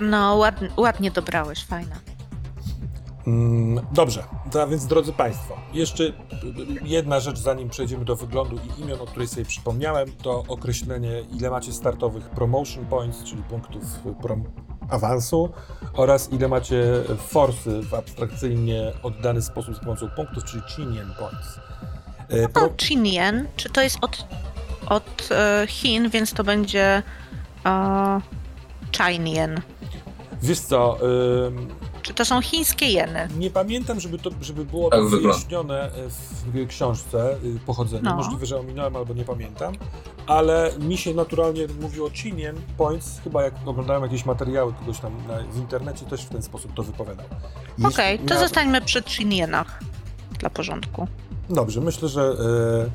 No, ładnie, ładnie dobrałeś, fajna. Mm, Dobrze, a więc drodzy Państwo, jeszcze y, jedna rzecz, zanim przejdziemy do wyglądu i imion, o której sobie przypomniałem, to określenie, ile macie startowych promotion points, czyli punktów y, prom awansu, oraz ile macie forsy w abstrakcyjnie oddany sposób z pomocą punktów, czyli Chinian points. Y, Pro, No, Chinien, czy to jest od, od e, Chin, więc to będzie e, Chinien. wiesz co, ym, Czy to są chińskie jeny? Nie pamiętam, żeby, to, żeby było Tak to wygląda. wyjaśnione w książce y, pochodzenie. No. Możliwe, że ominąłem albo nie pamiętam, ale mi się naturalnie mówiło Chinien Points, chyba jak oglądałem jakieś materiały kogoś tam na, w internecie, też w ten sposób to wypowiadał. Okej, to miała- zostańmy przy Chinienach dla porządku. Dobrze, myślę, że. y,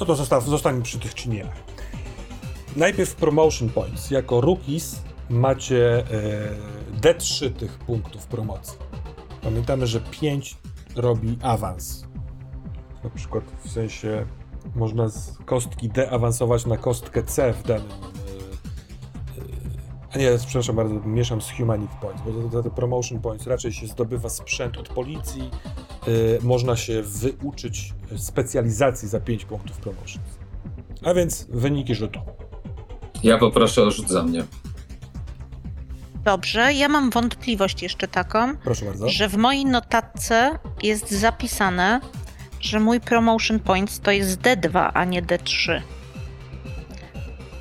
No to zostaw, zostańmy przy tych Chinienach. Najpierw Promotion Points. Jako rookies macie y, D3 tych punktów promocji. Pamiętamy, że 5 robi awans. Na przykład w sensie można z kostki D awansować na kostkę C w danym y, y, A nie, przepraszam bardzo, mieszam z Humanity Points, bo za te promotion points raczej się zdobywa sprzęt od policji, y, można się wyuczyć specjalizacji za 5 punktów promotion. A więc wyniki rzutu. Ja poproszę o rzut za mnie. Dobrze, ja mam wątpliwość jeszcze taką, Proszę bardzo. że w mojej notatce jest zapisane, że mój promotion points to jest D2, a nie D3.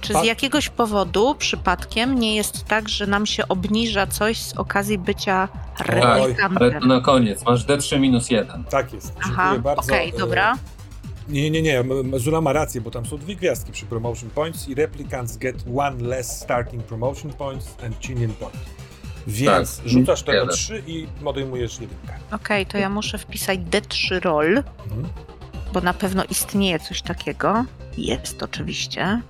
Czy z jakiegoś powodu przypadkiem nie jest tak, że nam się obniża coś z okazji bycia Tak, ale to replikantem? na koniec. Masz D3 minus 1. Tak jest. Dziękuję Aha, bardzo. okej, dobra. Nie, nie, nie, Zula ma rację, bo tam są dwie gwiazdki przy promotion points i replicants get one less starting promotion points and Chinian point. Więc Tak, rzucasz tego jeden. 3 i odejmujesz jedynkę. Okej, to ja muszę wpisać D3 roll, Mhm. bo na pewno istnieje coś takiego. Jest oczywiście.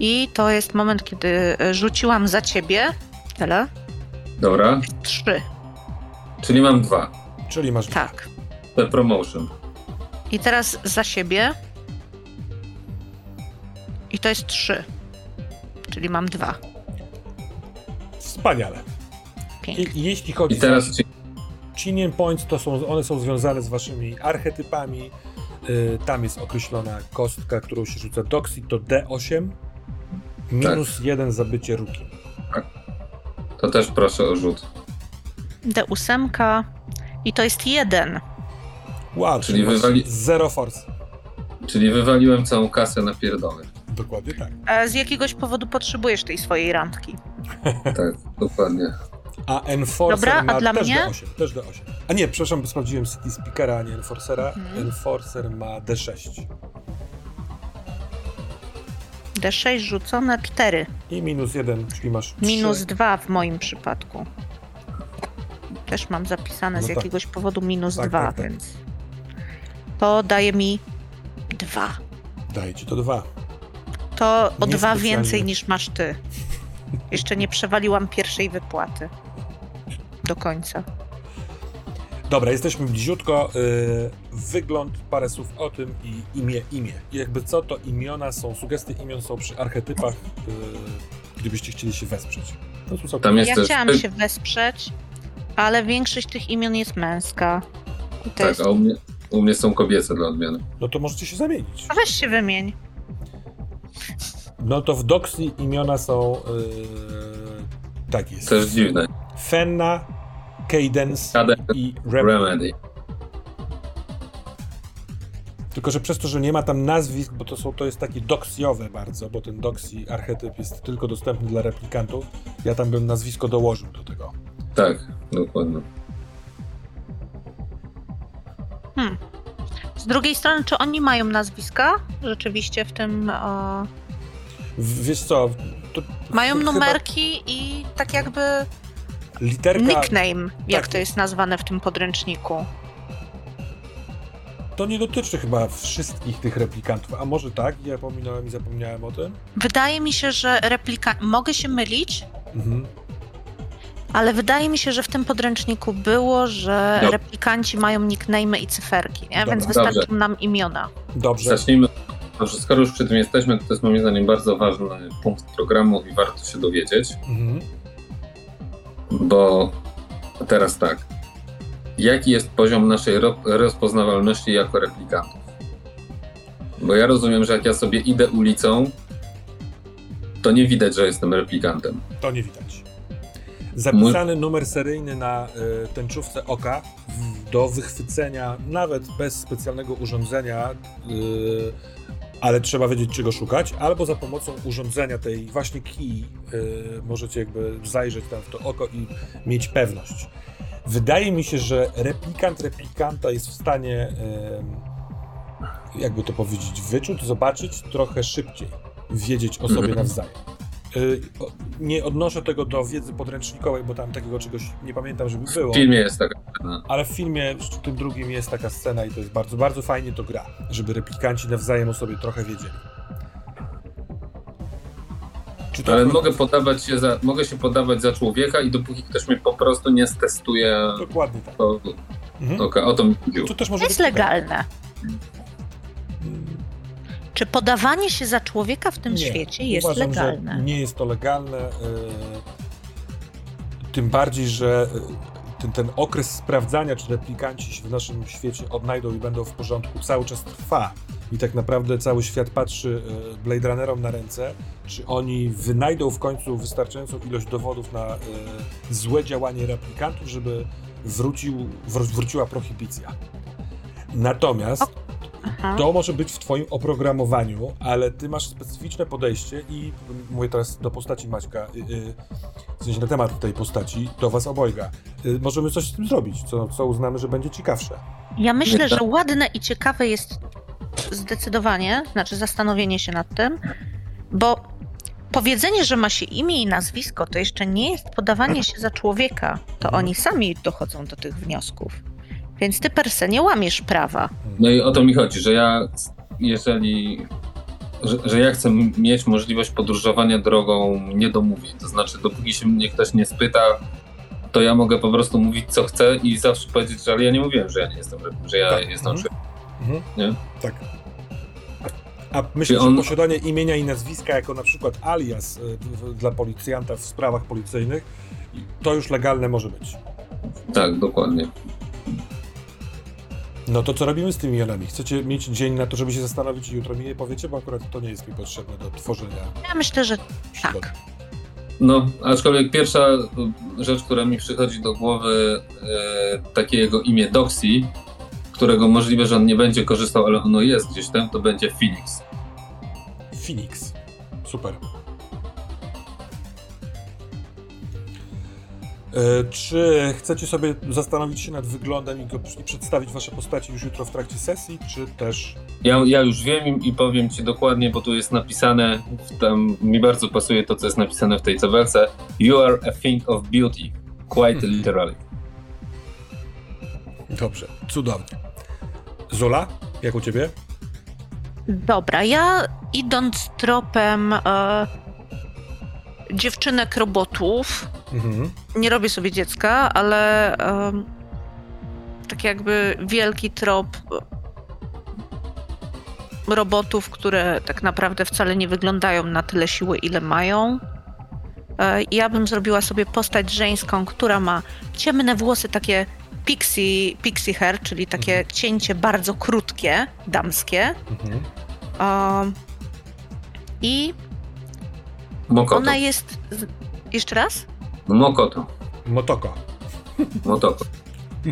I to jest moment, kiedy e, rzuciłam za ciebie. Tyle? Dobra, Trzy. czyli mam dwa. Czyli masz Tak. Promotion. I teraz za siebie. I to jest trzy. Czyli mam dwa. Wspaniale. I, jeśli chodzi I teraz o Chinian points, to są, one są związane z waszymi archetypami. Y, tam jest określona kostka, którą się rzuca Doxy, to D8. Minus jeden za bycie ruki. to też proszę o rzut. D8. I to jest jeden. Wow, Czyli wywali- zero force. Czyli wywaliłem całą kasę na pierdoły. Dokładnie tak. A z jakiegoś powodu potrzebujesz tej swojej randki. Tak, dokładnie. A Enforcer Dobra, a ma dla też mnie? D8, też D8. A nie, przepraszam, sprawdziłem City Speakera, a nie Enforcera. Mhm. Enforcer ma D6. D6 rzucone 4. I minus jeden, czyli masz trzy. Minus 2 w moim przypadku. Też mam zapisane z No tak. jakiegoś powodu minus Tak, 2, tak, tak. więc to daje mi 2. Daję ci to dwa. To o 2 Niespecjalnie. więcej niż masz ty. Jeszcze nie przewaliłam pierwszej wypłaty. Do końca. Dobra, jesteśmy bliziutko. Yy, wygląd, parę słów o tym i imię, imię. I jakby co, to imiona są, sugestie imion są przy archetypach, yy, gdybyście chcieli się wesprzeć. To Tam jest Ja też chciałam się wesprzeć, ale większość tych imion jest męska. I to Tak, jest... a u mnie, u mnie są kobiece dla odmiany. No to możecie się zamienić. A weź się wymień. No to w Doxy imiona są, yy, tak jest, Też dziwne. Fenna, Cadence Kaden i Rem. Remedy. Tylko, że przez to, że nie ma tam nazwisk, bo to, są, to jest takie doksjowe bardzo, bo ten doksy archetyp jest tylko dostępny dla replikantów, ja tam bym nazwisko dołożył do tego. Tak, dokładnie. Hmm. Z drugiej strony, czy oni mają nazwiska? Rzeczywiście w tym. O... W- Wiesz co, to Mają chyba numerki i tak jakby literka, nickname, jak tak. to jest nazwane w tym podręczniku. to nie dotyczy chyba wszystkich tych replikantów, a może tak, ja pominąłem i zapomniałem o tym. Wydaje mi się, że replika. Mogę się mylić, Mhm. Ale wydaje mi się, że w tym podręczniku było, że Dob- replikanci mają nickname i cyferki, nie? Więc wystarczą Dobrze. nam imiona. Dobrze, Zacznijmy. Dobrze, skoro już przy tym jesteśmy, to to jest moim zdaniem bardzo ważny punkt programu i warto się dowiedzieć, mhm. bo teraz tak. Jaki jest poziom naszej ro- rozpoznawalności jako replikantów? Bo ja rozumiem, że jak ja sobie idę ulicą, to nie widać, że jestem replikantem. to nie widać. Zapisany numer seryjny na y, tęczówce oka do wychwycenia, nawet bez specjalnego urządzenia, y, ale trzeba wiedzieć, czego szukać, albo za pomocą urządzenia tej właśnie key y, możecie jakby zajrzeć tam w to oko i mieć pewność. Wydaje mi się, że replikant replikanta jest w stanie, jakby to powiedzieć, wyczuć, zobaczyć trochę szybciej, wiedzieć o sobie nawzajem. Y, Nie odnoszę tego do wiedzy podręcznikowej, bo tam takiego czegoś nie pamiętam, żeby było. W filmie jest taka scena. Ale w filmie, w tym drugim jest taka scena i to jest bardzo, bardzo fajnie to gra, żeby replikanci nawzajem o sobie trochę wiedzieli. Czy to Ale akurat- mogę podawać się za, mogę się podawać za człowieka i dopóki ktoś mnie po prostu nie stestuje, Dokładnie tak. to Mhm. okej, o to mi chodziło. To też To może jest być legalne. Czy podawanie się za człowieka w tym Nie. świecie jest Uważam, legalne? Nie jest to legalne. e, Tym bardziej, że e, ten, ten okres sprawdzania, czy replikanci się w naszym świecie odnajdą i będą w porządku, cały czas trwa. I tak naprawdę cały świat patrzy e, Blade Runnerom na ręce, czy oni wynajdą w końcu wystarczającą ilość dowodów na złe działanie replikantów, żeby wrócił, wr- wróciła prohibicja. Natomiast Aha. to może być w twoim oprogramowaniu, ale ty masz specyficzne podejście i mówię teraz do postaci Maćka, y, y, w sensie na temat tej postaci, do was obojga. Y, możemy coś z tym zrobić, co, co uznamy, że będzie ciekawsze. Ja myślę, Nie, że ładne i ciekawe jest zdecydowanie, znaczy zastanowienie się nad tym, bo powiedzenie, że ma się imię i nazwisko, to jeszcze nie jest podawanie się za człowieka. To Mhm. oni sami dochodzą do tych wniosków. Więc ty per se nie łamiesz prawa. No i o to mi chodzi, że ja, jeżeli. Że, że ja chcę mieć możliwość podróżowania drogą niedomówień. To znaczy, dopóki się mnie ktoś nie spyta, to ja mogę po prostu mówić, co chcę i zawsze powiedzieć, że ale ja nie mówiłem, że ja nie jestem, że ja Tak. jestem. Mhm. Mhm. Nie? Tak. A myślisz, on- że posiadanie imienia i nazwiska jako na przykład alias y, dla policjanta w sprawach policyjnych, to już legalne może być. Tak, dokładnie. No to co robimy z tymi imionami? Chcecie mieć dzień na to, żeby się zastanowić i jutro mi je powiecie, bo akurat to nie jest mi potrzebne do tworzenia Ja myślę, że tak. No, aczkolwiek pierwsza rzecz, która mi przychodzi do głowy, e, takie jego imię Doxy, którego możliwe, że on nie będzie korzystał, ale ono jest gdzieś tam, to będzie Phoenix. Phoenix. Super. Czy chcecie sobie zastanowić się nad wyglądem i, go, i przedstawić wasze postaci już jutro w trakcie sesji, czy też... Ja, ja już wiem i powiem ci dokładnie, bo tu jest napisane, w tam mi bardzo pasuje to, co jest napisane w tej tabelce. You are a thing of beauty, quite literally. Dobrze, cudownie. Zola, jak u ciebie? Dobra, ja idąc tropem e, dziewczynek robotów, Mhm. nie robię sobie dziecka, ale em, tak jakby wielki trop e, robotów, które tak naprawdę wcale nie wyglądają na tyle siły, ile mają. E, Ja bym zrobiła sobie postać żeńską, która ma ciemne włosy, takie pixie, pixie hair, czyli takie cięcie bardzo krótkie, damskie. Mhm. Um, I Mokoto. ona jest. z- Jeszcze raz? Mokoto. Motoko. Motoko.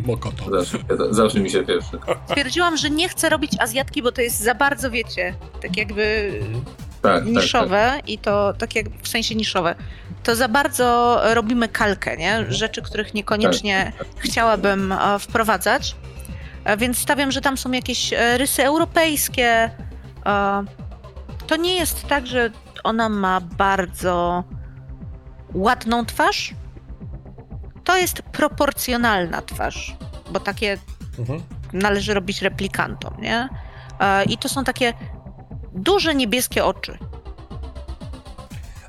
Mokoto. Zawsze, zawsze mi się pierwszy. Stwierdziłam, że nie chcę robić Azjatki, bo to jest za bardzo, wiecie, tak jakby Mhm. Tak, tak, niszowe i to tak jak w sensie niszowe. To za bardzo robimy kalkę, nie? Mhm. Rzeczy, których niekoniecznie chciałabym e, wprowadzać. E, Więc stawiam, że tam są jakieś e, rysy europejskie. E, To nie jest tak, że ona ma bardzo ładną twarz. To jest proporcjonalna twarz, bo takie Mhm. należy robić replikantom, nie? E, I to są takie duże niebieskie oczy,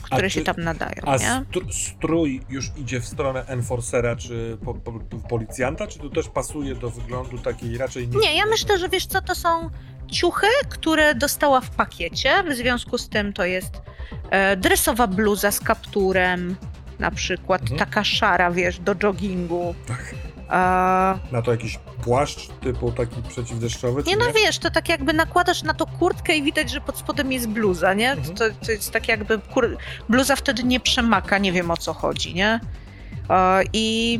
które A się tam nadają, A str- strój już idzie w stronę enforcera czy po, po, policjanta, czy to też pasuje do wyglądu takiej raczej nie... Nie, ja myślę, że wiesz co, to są ciuchy, które dostała w pakiecie, w związku z tym to jest e, dresowa bluza z kapturem, na przykład Mhm. taka szara, wiesz, do joggingu. Tak. E, Na to jakiś płaszcz typu taki przeciwdeszczowy, nie nie? no wiesz, to tak jakby nakładasz na to kurtkę i widać, że pod spodem jest bluza, nie? Mhm. To, to jest tak jakby kur... bluza wtedy nie przemaka, nie wiem o co chodzi, nie? E, I,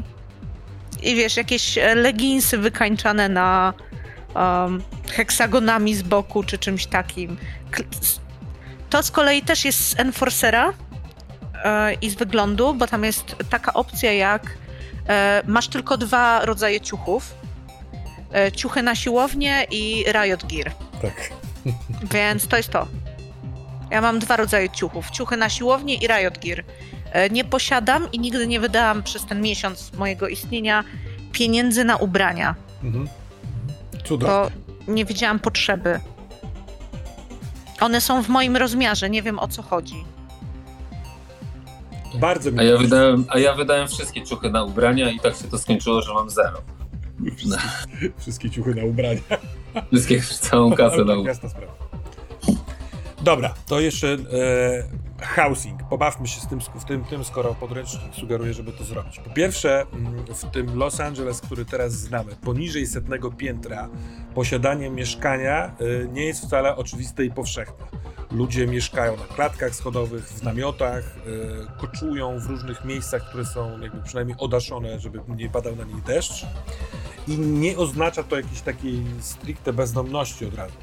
I wiesz, jakieś leginsy wykańczane na um, heksagonami z boku czy czymś takim. To z kolei też jest z Enforcera e, i z wyglądu, bo tam jest taka opcja jak masz tylko dwa rodzaje ciuchów. E, ciuchy na siłownię i Riot Gear. Tak. Więc to jest to. Ja mam dwa rodzaje ciuchów. Ciuchy na siłownię i Riot Gear. E, Nie posiadam i nigdy nie wydałam przez ten miesiąc mojego istnienia pieniędzy na ubrania, Mhm. Cudownie. bo nie widziałam potrzeby. One są w moim rozmiarze, nie wiem o co chodzi. Bardzo mi A ja, wydałem, a ja wydałem wszystkie ciuchy na ubrania i tak się to skończyło, że mam zero. Wszystkie, wszystkie ciuchy na ubrania. Wszystkie, całą kasę na ubrania. jasna sprawa. Dobra, to jeszcze e, housing. Pobawmy się z tym, w tym, tym, skoro podręcznik sugeruje, żeby to zrobić. Po pierwsze, mm, w tym Los Angeles, który teraz znamy, poniżej setnego piętra, posiadanie mieszkania e, nie jest wcale oczywiste i powszechne. Ludzie mieszkają na klatkach schodowych, w namiotach, e, koczują w różnych miejscach, które są jakby przynajmniej odaszone, żeby nie padał na nich deszcz. I nie oznacza to jakiejś takiej stricte bezdomności od razu.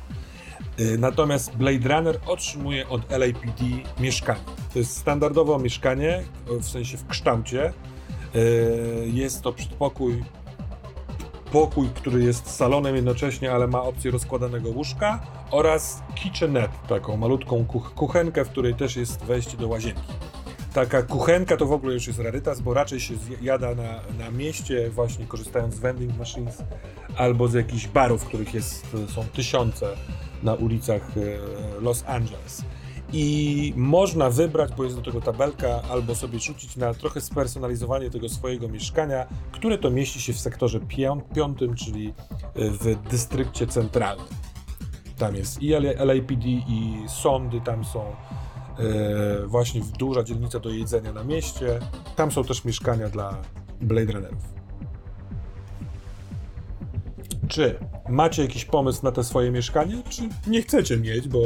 Y, Natomiast Blade Runner otrzymuje od LAPD mieszkanie. To jest standardowo mieszkanie, w sensie w kształcie. Y, Jest to przedpokój, pokój, który jest salonem jednocześnie, ale ma opcję rozkładanego łóżka oraz kitchenette, taką malutką kuch- kuchenkę, w której też jest wejście do łazienki. Taka kuchenka to w ogóle już jest rarytas, bo raczej się zjada na, na mieście, właśnie korzystając z vending machines albo z jakichś barów, których jest, są tysiące na ulicach e, Los Angeles. I można wybrać, bo jest do tego tabelka, albo sobie rzucić na trochę spersonalizowanie tego swojego mieszkania, które to mieści się w sektorze pią- piątym, czyli e, w dystrykcie centralnym. Tam jest i LAPD, i sądy tam są. e, Właśnie duża dzielnica do jedzenia na mieście. Tam są też mieszkania dla Blade Runnerów. Czy macie jakiś pomysł na te swoje mieszkanie, czy nie chcecie mieć, bo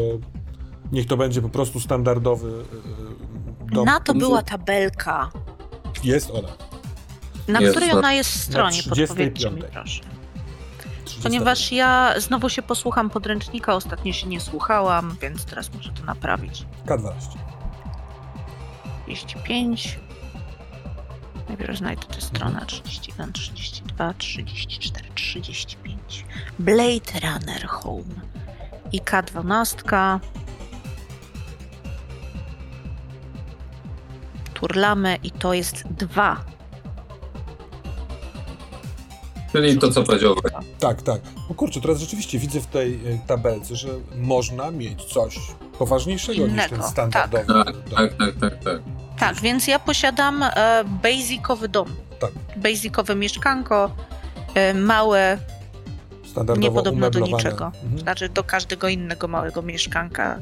niech to będzie po prostu standardowy yy, dom. Na to była tabelka. Jest ona. Na Jest której na- ona jest stronie? 35. Podpowiedzcie mi proszę. 30 Ponieważ ja znowu się posłucham podręcznika, ostatnio się nie słuchałam, więc teraz muszę to naprawić. K12. 35. Najpierw znajdę tę stronę. 31, 32, 34, 35. Blade Runner Home. I K12. Turlamy i to jest dwa. Czyli to, co powiedział Tak, tak. No kurczę, teraz rzeczywiście widzę w tej y, tabelce, że można mieć coś poważniejszego niż Innego, ten standardowy Tak. Tak, tak, tak, tak. Tak, więc ja posiadam e, basicowy dom. Tak. Basicowe mieszkanko, e, małe, niepodobne do niczego. Mhm. Znaczy do każdego innego małego mieszkanka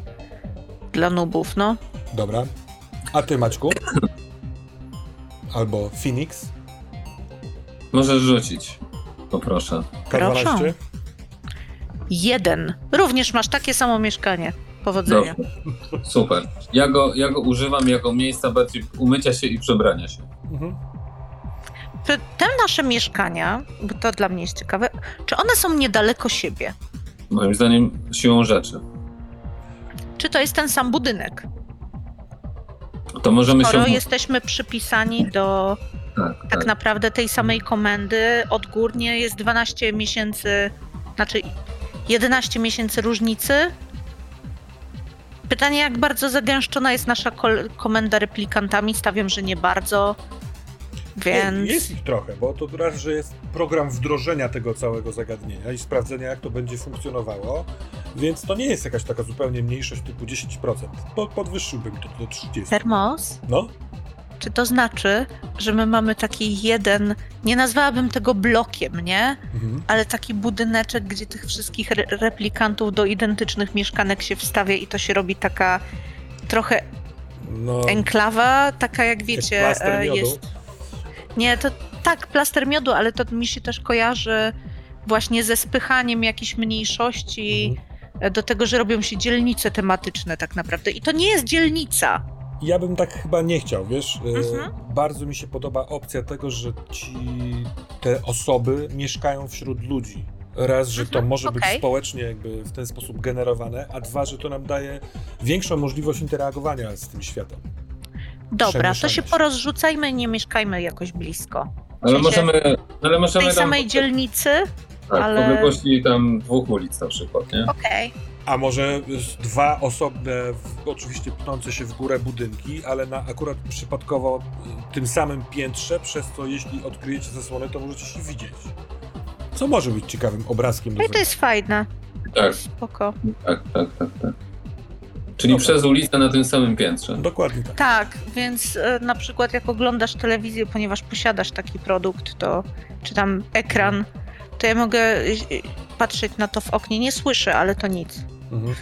dla nubów, no. Dobra. A ty, Maćku? Albo Phoenix? Możesz rzucić. Poproszę. K12? Proszę. Jeden. Również masz takie samo mieszkanie. Powodzenia. Dobrze. Super. Ja go, ja go używam jako miejsca bardziej umycia się i przebrania się. Mhm. Czy te nasze mieszkania, bo to dla mnie jest ciekawe, czy one są niedaleko siebie? Moim zdaniem siłą rzeczy. Czy to jest ten sam budynek? To możemy Skoro się... jesteśmy przypisani do Tak, tak tak. naprawdę tej samej komendy, odgórnie jest 12 miesięcy, znaczy 11 miesięcy różnicy. Pytanie, jak bardzo zagęszczona jest nasza komenda replikantami? Stawiam, że nie bardzo. Więc. Jest ich trochę, bo to raz, że jest program wdrożenia tego całego zagadnienia i sprawdzenia, jak to będzie funkcjonowało, więc to nie jest jakaś taka zupełnie mniejszość typu 10%. Po, podwyższyłbym to do 30%. Termos? No, Czy to znaczy, że my mamy taki jeden, nie nazwałabym tego blokiem, nie? mhm. Ale taki budyneczek, gdzie tych wszystkich re- replikantów do identycznych mieszkanek się wstawia i to się robi taka trochę no enklawa, taka jak wiecie, jak plaster e, miodu. jest. Nie, to tak, plaster miodu, ale to mi się też kojarzy właśnie ze spychaniem jakichś mniejszości Mhm. do tego, że robią się dzielnice tematyczne tak naprawdę. I to nie jest dzielnica. Ja bym tak chyba nie chciał, wiesz? E, Mhm. Bardzo mi się podoba opcja tego, że ci te osoby mieszkają wśród ludzi. Raz, że to Mhm, może być okej. społecznie jakby w ten sposób generowane, a dwa, że to nam daje większą możliwość interagowania z tym światem. Dobra, to się porozrzucajmy i nie mieszkajmy jakoś blisko. Ale możemy, ale W możemy tej tam... samej dzielnicy? tak, ale- w odległości tam dwóch ulic na przykład, nie? Okej. A może dwa osobne, oczywiście pnące się w górę budynki, ale na akurat przypadkowo y, tym samym piętrze, przez co jeśli odkryjecie zasłonę, to możecie się widzieć. Co może być ciekawym obrazkiem No i to jest fajne. Tak, Spoko. tak, tak, tak, tak. Czyli Dobra. przez ulicę na tym samym piętrze. Dokładnie tak. Tak, więc e, na przykład jak oglądasz telewizję, ponieważ posiadasz taki produkt, to czy tam ekran, to ja mogę e, patrzeć na to w oknie. Nie słyszę, ale to nic. Mhm.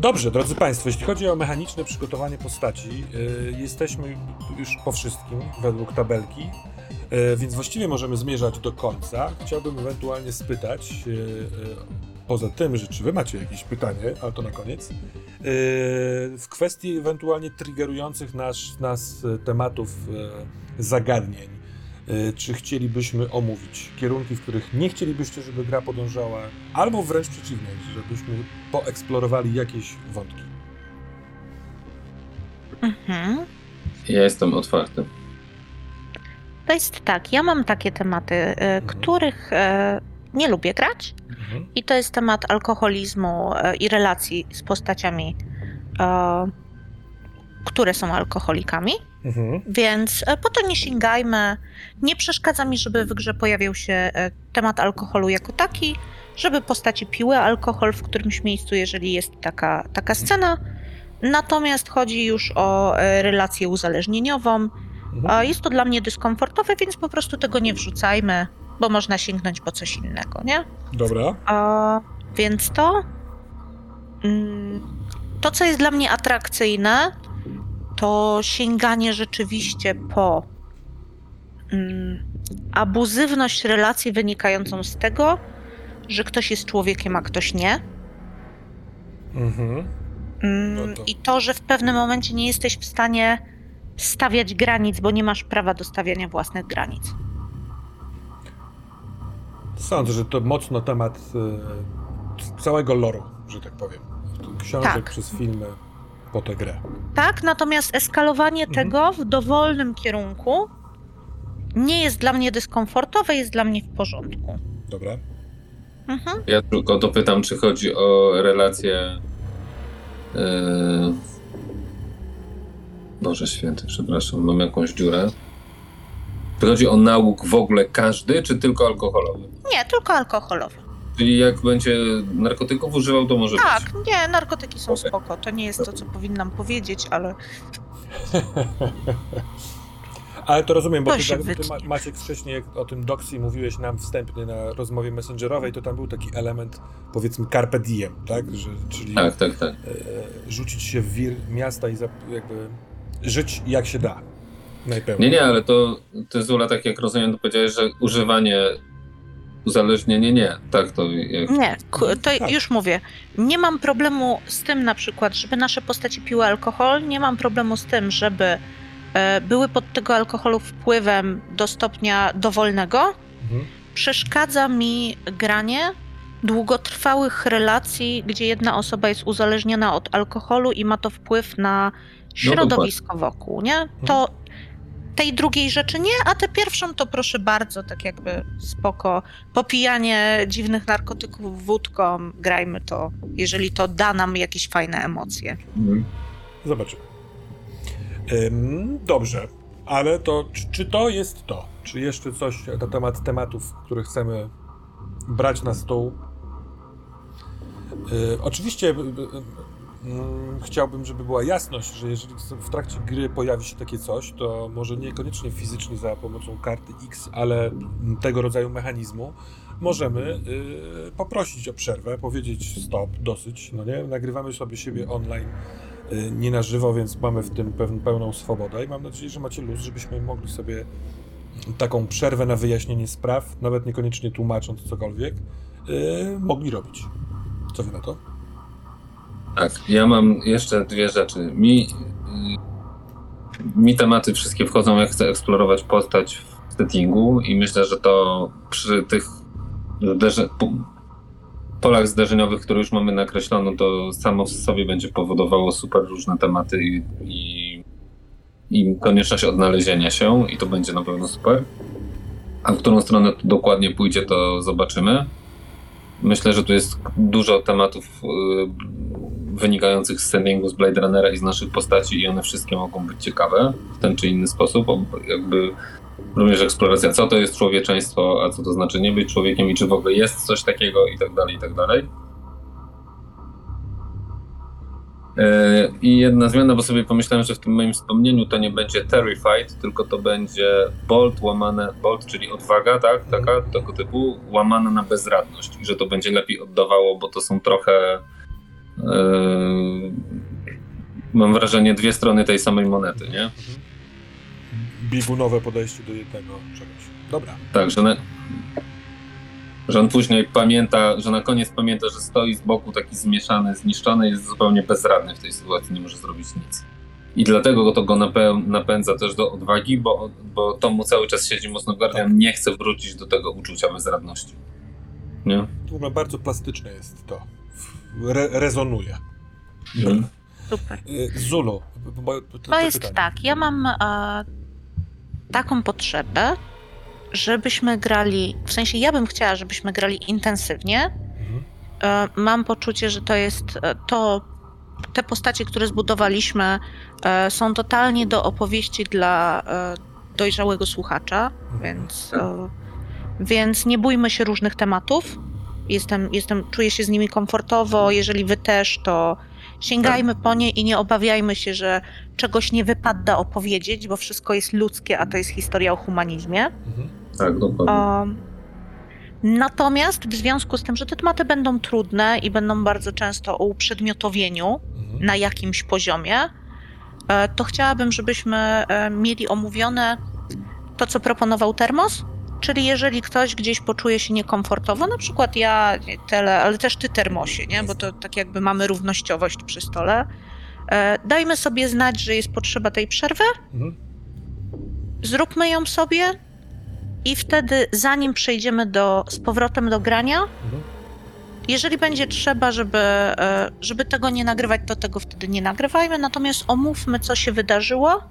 Dobrze, drodzy Państwo, jeśli chodzi o mechaniczne przygotowanie postaci, yy, jesteśmy już po wszystkim według tabelki, yy, więc właściwie możemy zmierzać do końca. Chciałbym ewentualnie spytać, yy, poza tym, że czy Wy macie jakieś pytanie, ale to na koniec, yy, w kwestii ewentualnie triggerujących nas, nas tematów yy, zagadnień. Yy, Czy chcielibyśmy omówić kierunki, w których nie chcielibyście, żeby gra podążała, albo wręcz przeciwnie, żebyśmy poeksplorowali jakieś wątki. Mhm. Ja jestem otwarty. To jest tak, ja mam takie tematy, y, których y, nie lubię grać. Mhm. I to jest temat alkoholizmu e, i relacji z postaciami, e, które są alkoholikami. Mhm. Więc e, po to nie sięgajmy. Nie przeszkadza mi, żeby w grze pojawił się e, temat alkoholu jako taki, żeby postaci piły alkohol w którymś miejscu, jeżeli jest taka, taka scena. Natomiast chodzi już o e, relację uzależnieniową. Mhm. Jest to dla mnie dyskomfortowe, więc po prostu tego nie wrzucajmy, bo można sięgnąć po coś innego, nie? Dobra. A, więc to. mm, To, co jest dla mnie atrakcyjne, to sięganie rzeczywiście po mm, abuzywność relacji wynikającą z tego, że ktoś jest człowiekiem, a ktoś nie. Mhm. Mm, No to- I to, że w pewnym momencie nie jesteś w stanie stawiać granic, bo nie masz prawa do stawiania własnych granic. Sądzę, że to mocno temat e, całego loru, że tak powiem. Książek Tak. przez filmy po tę grę. Tak, natomiast eskalowanie Mhm. tego w dowolnym kierunku nie jest dla mnie dyskomfortowe, jest dla mnie w porządku. Dobra. Mhm. Ja tylko dopytam, czy chodzi o relację. Yy... Boże święty, przepraszam, mam jakąś dziurę. Czy chodzi o nauk w ogóle każdy, czy tylko alkoholowy? Nie, tylko alkoholowe. Czyli jak będzie narkotyków używał, to może Tak, być. nie, narkotyki są Okej. spoko. To nie jest to, co powinnam powiedzieć, ale Ale to rozumiem, bo To ty, się ty wytnie. Ma- Maciek wcześniej jak o tym Doxy mówiłeś nam wstępnie na rozmowie messengerowej, to tam był taki element powiedzmy carpe diem, tak? Że, czyli Tak, tak, tak. e, rzucić się w wir miasta i zap- jakby żyć jak się da. Najpełniej. Nie, nie, ale to, to jest Ula, tak jak rozumiem, to powiedziałeś, że używanie, uzależnienie nie. Tak, to jak... nie, ku- to Tak. już mówię. Nie mam problemu z tym na przykład, żeby nasze postaci piły alkohol, nie mam problemu z tym, żeby e, były pod tego alkoholu wpływem do stopnia dowolnego. Mhm. przeszkadza mi granie długotrwałych relacji, gdzie jedna osoba jest uzależniona od alkoholu i ma to wpływ na środowisko wokół, nie? To tej drugiej rzeczy nie, a tę pierwszą to proszę bardzo, tak jakby spoko. Popijanie dziwnych narkotyków wódką, grajmy to, jeżeli to da nam jakieś fajne emocje. Mhm. Zobaczymy. Ym, dobrze, ale to czy, czy to jest to? Czy jeszcze coś na temat tematów, które chcemy brać na stół? Yy, oczywiście yy, yy, chciałbym, żeby była jasność, że jeżeli w trakcie gry pojawi się takie coś, to może niekoniecznie fizycznie za pomocą karty X, ale tego rodzaju mechanizmu, możemy yy, poprosić o przerwę, powiedzieć stop, dosyć, no nie? Nagrywamy sobie siebie online y, nie na żywo, więc mamy w tym pewn- pełną swobodę i mam nadzieję, że macie luz, żebyśmy mogli sobie taką przerwę na wyjaśnienie spraw, nawet niekoniecznie tłumacząc cokolwiek, y, mogli robić. Co wy na to? Tak, ja mam jeszcze dwie rzeczy. Mi, mi tematy wszystkie wchodzą, jak chcę eksplorować postać w settingu i myślę, że to przy tych zderze, po- polach zderzeniowych, które już mamy nakreślone, to samo w sobie będzie powodowało super różne tematy i, i, i konieczność odnalezienia się i to będzie na pewno super. A w którą stronę to dokładnie pójdzie, to zobaczymy. Myślę, że tu jest dużo tematów y, wynikających z settingu z Blade Runnera i z naszych postaci i one wszystkie mogą być ciekawe w ten czy inny sposób. Jakby również eksploracja, co to jest człowieczeństwo, a co to znaczy nie być człowiekiem i czy w ogóle jest coś takiego i tak dalej, i tak dalej. E, I jedna zmiana, bo sobie pomyślałem, że w tym moim wspomnieniu to nie będzie terrified, tylko to będzie bold łamane, bold, czyli odwaga, tak, taka, tego typu, łamana na bezradność i że to będzie lepiej oddawało, bo to są trochę mam wrażenie dwie strony tej samej monety, nie? Mhm. Biegunowe podejście do jednego czegoś. Dobra. Tak, że, na, że on później pamięta, że na koniec pamięta, że stoi z boku taki zmieszany, zniszczony, jest zupełnie bezradny w tej sytuacji, nie może zrobić nic. I dlatego to go napę- napędza też do odwagi, bo, bo to mu cały czas siedzi mocno w gardle, Tak. nie chce wrócić do tego uczucia bezradności. Nie? W ogóle bardzo plastyczne jest to. Re rezonuje. Mhm. Super. Y, Zulu. bo- to- To jest pytanie. tak, ja mam e, taką potrzebę, żebyśmy grali, w sensie ja bym chciała, żebyśmy grali intensywnie. Mhm. E, mam poczucie, że to jest e, to, te postacie, które zbudowaliśmy, e, są totalnie do opowieści dla e, dojrzałego słuchacza, więc, e, więc nie bójmy się różnych tematów. Jestem, jestem, czuję się z nimi komfortowo. Jeżeli wy też, to sięgajmy po nie i nie obawiajmy się, że czegoś nie wypada opowiedzieć, bo wszystko jest ludzkie, a to jest historia o humanizmie. Mhm. Tak, dokładnie. Um, natomiast w związku z tym, że te tematy będą trudne i będą bardzo często o uprzedmiotowieniu Mhm. na jakimś poziomie, e, to chciałabym, żebyśmy e, mieli omówione to, co proponował Termos. Czyli jeżeli ktoś gdzieś poczuje się niekomfortowo, na przykład ja, tele, ale też ty Termosie, nie? bo to tak jakby mamy równościowość przy stole, e, dajmy sobie znać, że jest potrzeba tej przerwy, Mhm. zróbmy ją sobie i wtedy, zanim przejdziemy do, z powrotem do grania, Mhm. jeżeli będzie trzeba, żeby, e, żeby tego nie nagrywać, to tego wtedy nie nagrywajmy, natomiast omówmy, co się wydarzyło,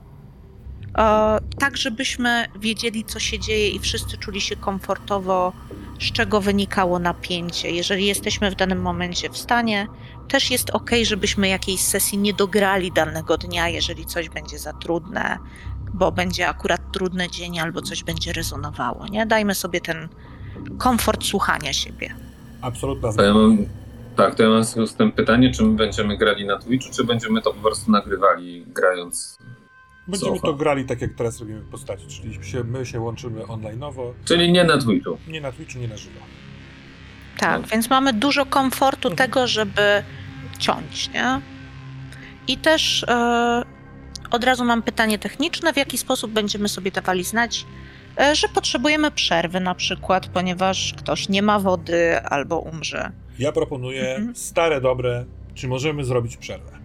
tak żebyśmy wiedzieli, co się dzieje i wszyscy czuli się komfortowo, z czego wynikało napięcie. Jeżeli jesteśmy w danym momencie w stanie, też jest ok, żebyśmy jakiejś sesji nie dograli danego dnia, jeżeli coś będzie za trudne, bo będzie akurat trudny dzień albo coś będzie rezonowało. Nie? Dajmy sobie ten komfort słuchania siebie. Absolutna To ja mam, tak, to ja mam w związku z tym pytanie, czy my będziemy grali na Twitchu, czy będziemy to po prostu nagrywali grając. Będziemy Sofa. to grali tak, jak teraz robimy w postaci, czyli się, my się łączymy online'owo, Czyli nie na Twitchu. nie na Twitchu, nie na żywo. Tak, No. więc mamy dużo komfortu Mhm. tego, żeby ciąć, nie? I też e, od razu mam pytanie techniczne, w jaki sposób będziemy sobie dawali znać, e, że potrzebujemy przerwy na przykład, ponieważ ktoś nie ma wody albo umrze. Ja proponuję Mhm. stare, dobre, czy możemy zrobić przerwę.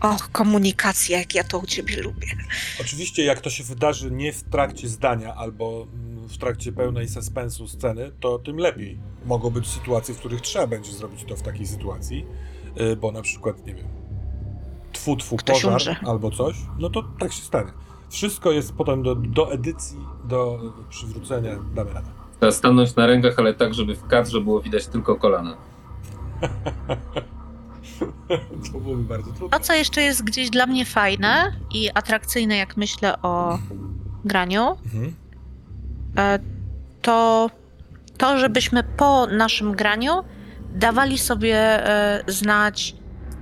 Och, komunikacja, jak ja to u ciebie lubię. Oczywiście, jak to się wydarzy nie w trakcie zdania albo w trakcie pełnej suspensu sceny, to tym lepiej. Mogą być sytuacje, w których trzeba będzie zrobić to w takiej sytuacji, y, bo na przykład, nie wiem, tfu, tfu, Ktoś pożar umrze. albo coś, no to tak się stanie. Wszystko jest potem do, do edycji, do przywrócenia, damy radę. Trzeba stanąć na rękach, ale tak, żeby w kadrze było widać tylko kolana. To byłoby bardzo trudne. To, co jeszcze jest gdzieś dla mnie fajne i atrakcyjne, jak myślę o graniu, Mhm. e, to to, żebyśmy po naszym graniu dawali sobie e, znać,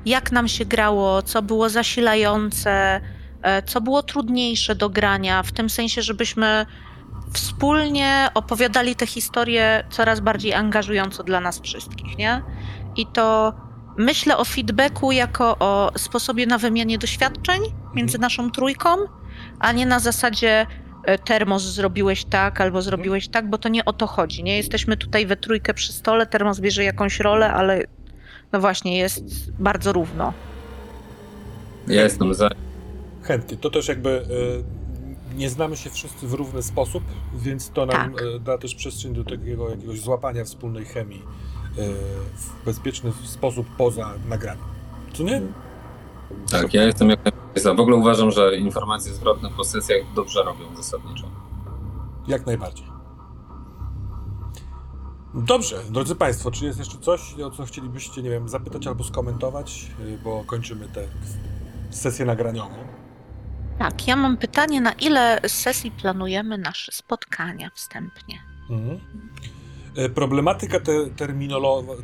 jak nam się grało, co było zasilające, e, co było trudniejsze do grania, w tym sensie, żebyśmy wspólnie opowiadali te historie coraz bardziej angażująco dla nas wszystkich, nie? I to myślę o feedbacku jako o sposobie na wymianie doświadczeń między naszą trójką, a nie na zasadzie e, termos zrobiłeś tak albo zrobiłeś tak, bo to nie o to chodzi. Nie jesteśmy tutaj we trójkę przy stole, termos bierze jakąś rolę, ale no właśnie jest bardzo równo. Ja jestem za. Chętnie. To też jakby y, nie znamy się wszyscy w równy sposób, więc to nam Tak. y, da też przestrzeń do takiego jakiegoś złapania wspólnej chemii w bezpieczny sposób poza nagraniem. Co nie? Tak, ja jestem jak najbardziej za. W ogóle uważam, że informacje zwrotne po sesjach dobrze robią zasadniczo. Jak najbardziej. Dobrze, drodzy Państwo, czy jest jeszcze coś, o co chcielibyście, nie wiem, zapytać albo skomentować, Y, bo kończymy tę sesję nagraniową. Tak, ja mam pytanie, na ile sesji planujemy nasze spotkania wstępnie? Mhm. E, Problematyka te,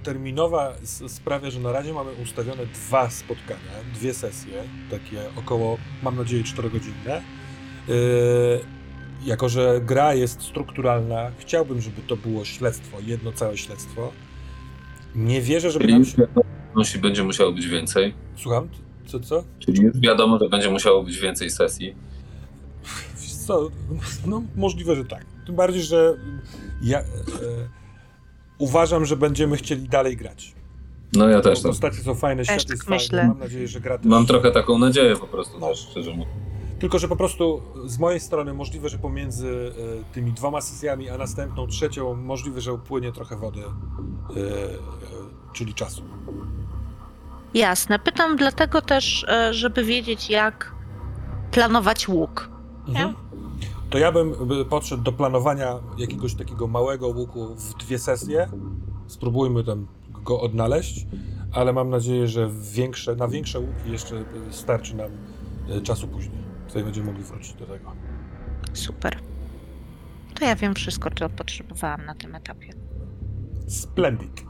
terminowa sprawia, że na razie mamy ustawione dwa spotkania, dwie sesje, takie około, mam nadzieję, 4-godzinne. E, jako, że gra jest strukturalna, chciałbym, żeby to było śledztwo, jedno całe śledztwo. Nie wierzę, żeby Czyli nam się... że będzie musiało być więcej. Słucham? Co, co? Czyli już wiadomo, że będzie musiało być więcej sesji. Co? No, możliwe, że tak. Tym bardziej, że ja e, uważam, że będziemy chcieli dalej grać. No ja też Bo tak. Postacie są fajne, świat tak jest fajny. myślę. Mam nadzieję, że gra też... Mam trochę taką nadzieję po prostu No. też, szczerze mówiąc. Tylko, że po prostu z mojej strony możliwe, że pomiędzy e, tymi dwoma sesjami, a następną, trzecią, możliwe, że upłynie trochę wody, e, e, czyli czasu. Jasne. Pytam dlatego też, żeby wiedzieć, jak planować łuk. Mhm. To ja bym by podszedł do planowania jakiegoś takiego małego łuku w dwie sesje. Spróbujmy tam go odnaleźć, ale mam nadzieję, że większe, na większe łuki jeszcze e, starczy nam e, czasu później. Tutaj będziemy mogli wrócić do tego. Super. To ja wiem wszystko, czego potrzebowałam na tym etapie. Splendid.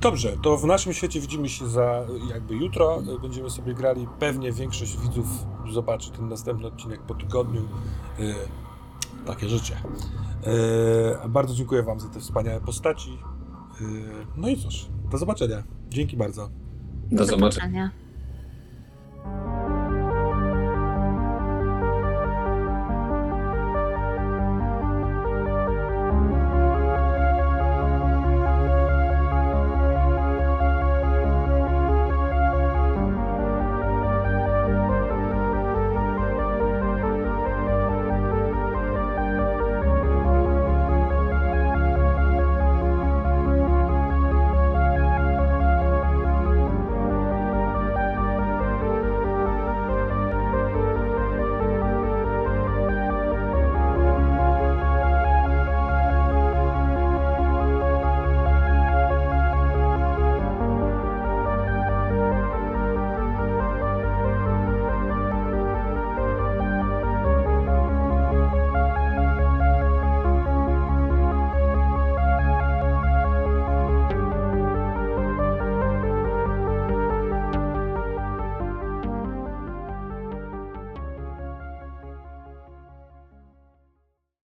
Dobrze, to w naszym świecie widzimy się za jakby jutro. Będziemy sobie grali. Pewnie większość widzów zobaczy ten następny odcinek po tygodniu. Yy, takie życie. Yy, bardzo dziękuję Wam za te wspaniałe postaci. Yy, no i cóż, do zobaczenia. Dzięki bardzo. Do zobaczenia. zobaczenia.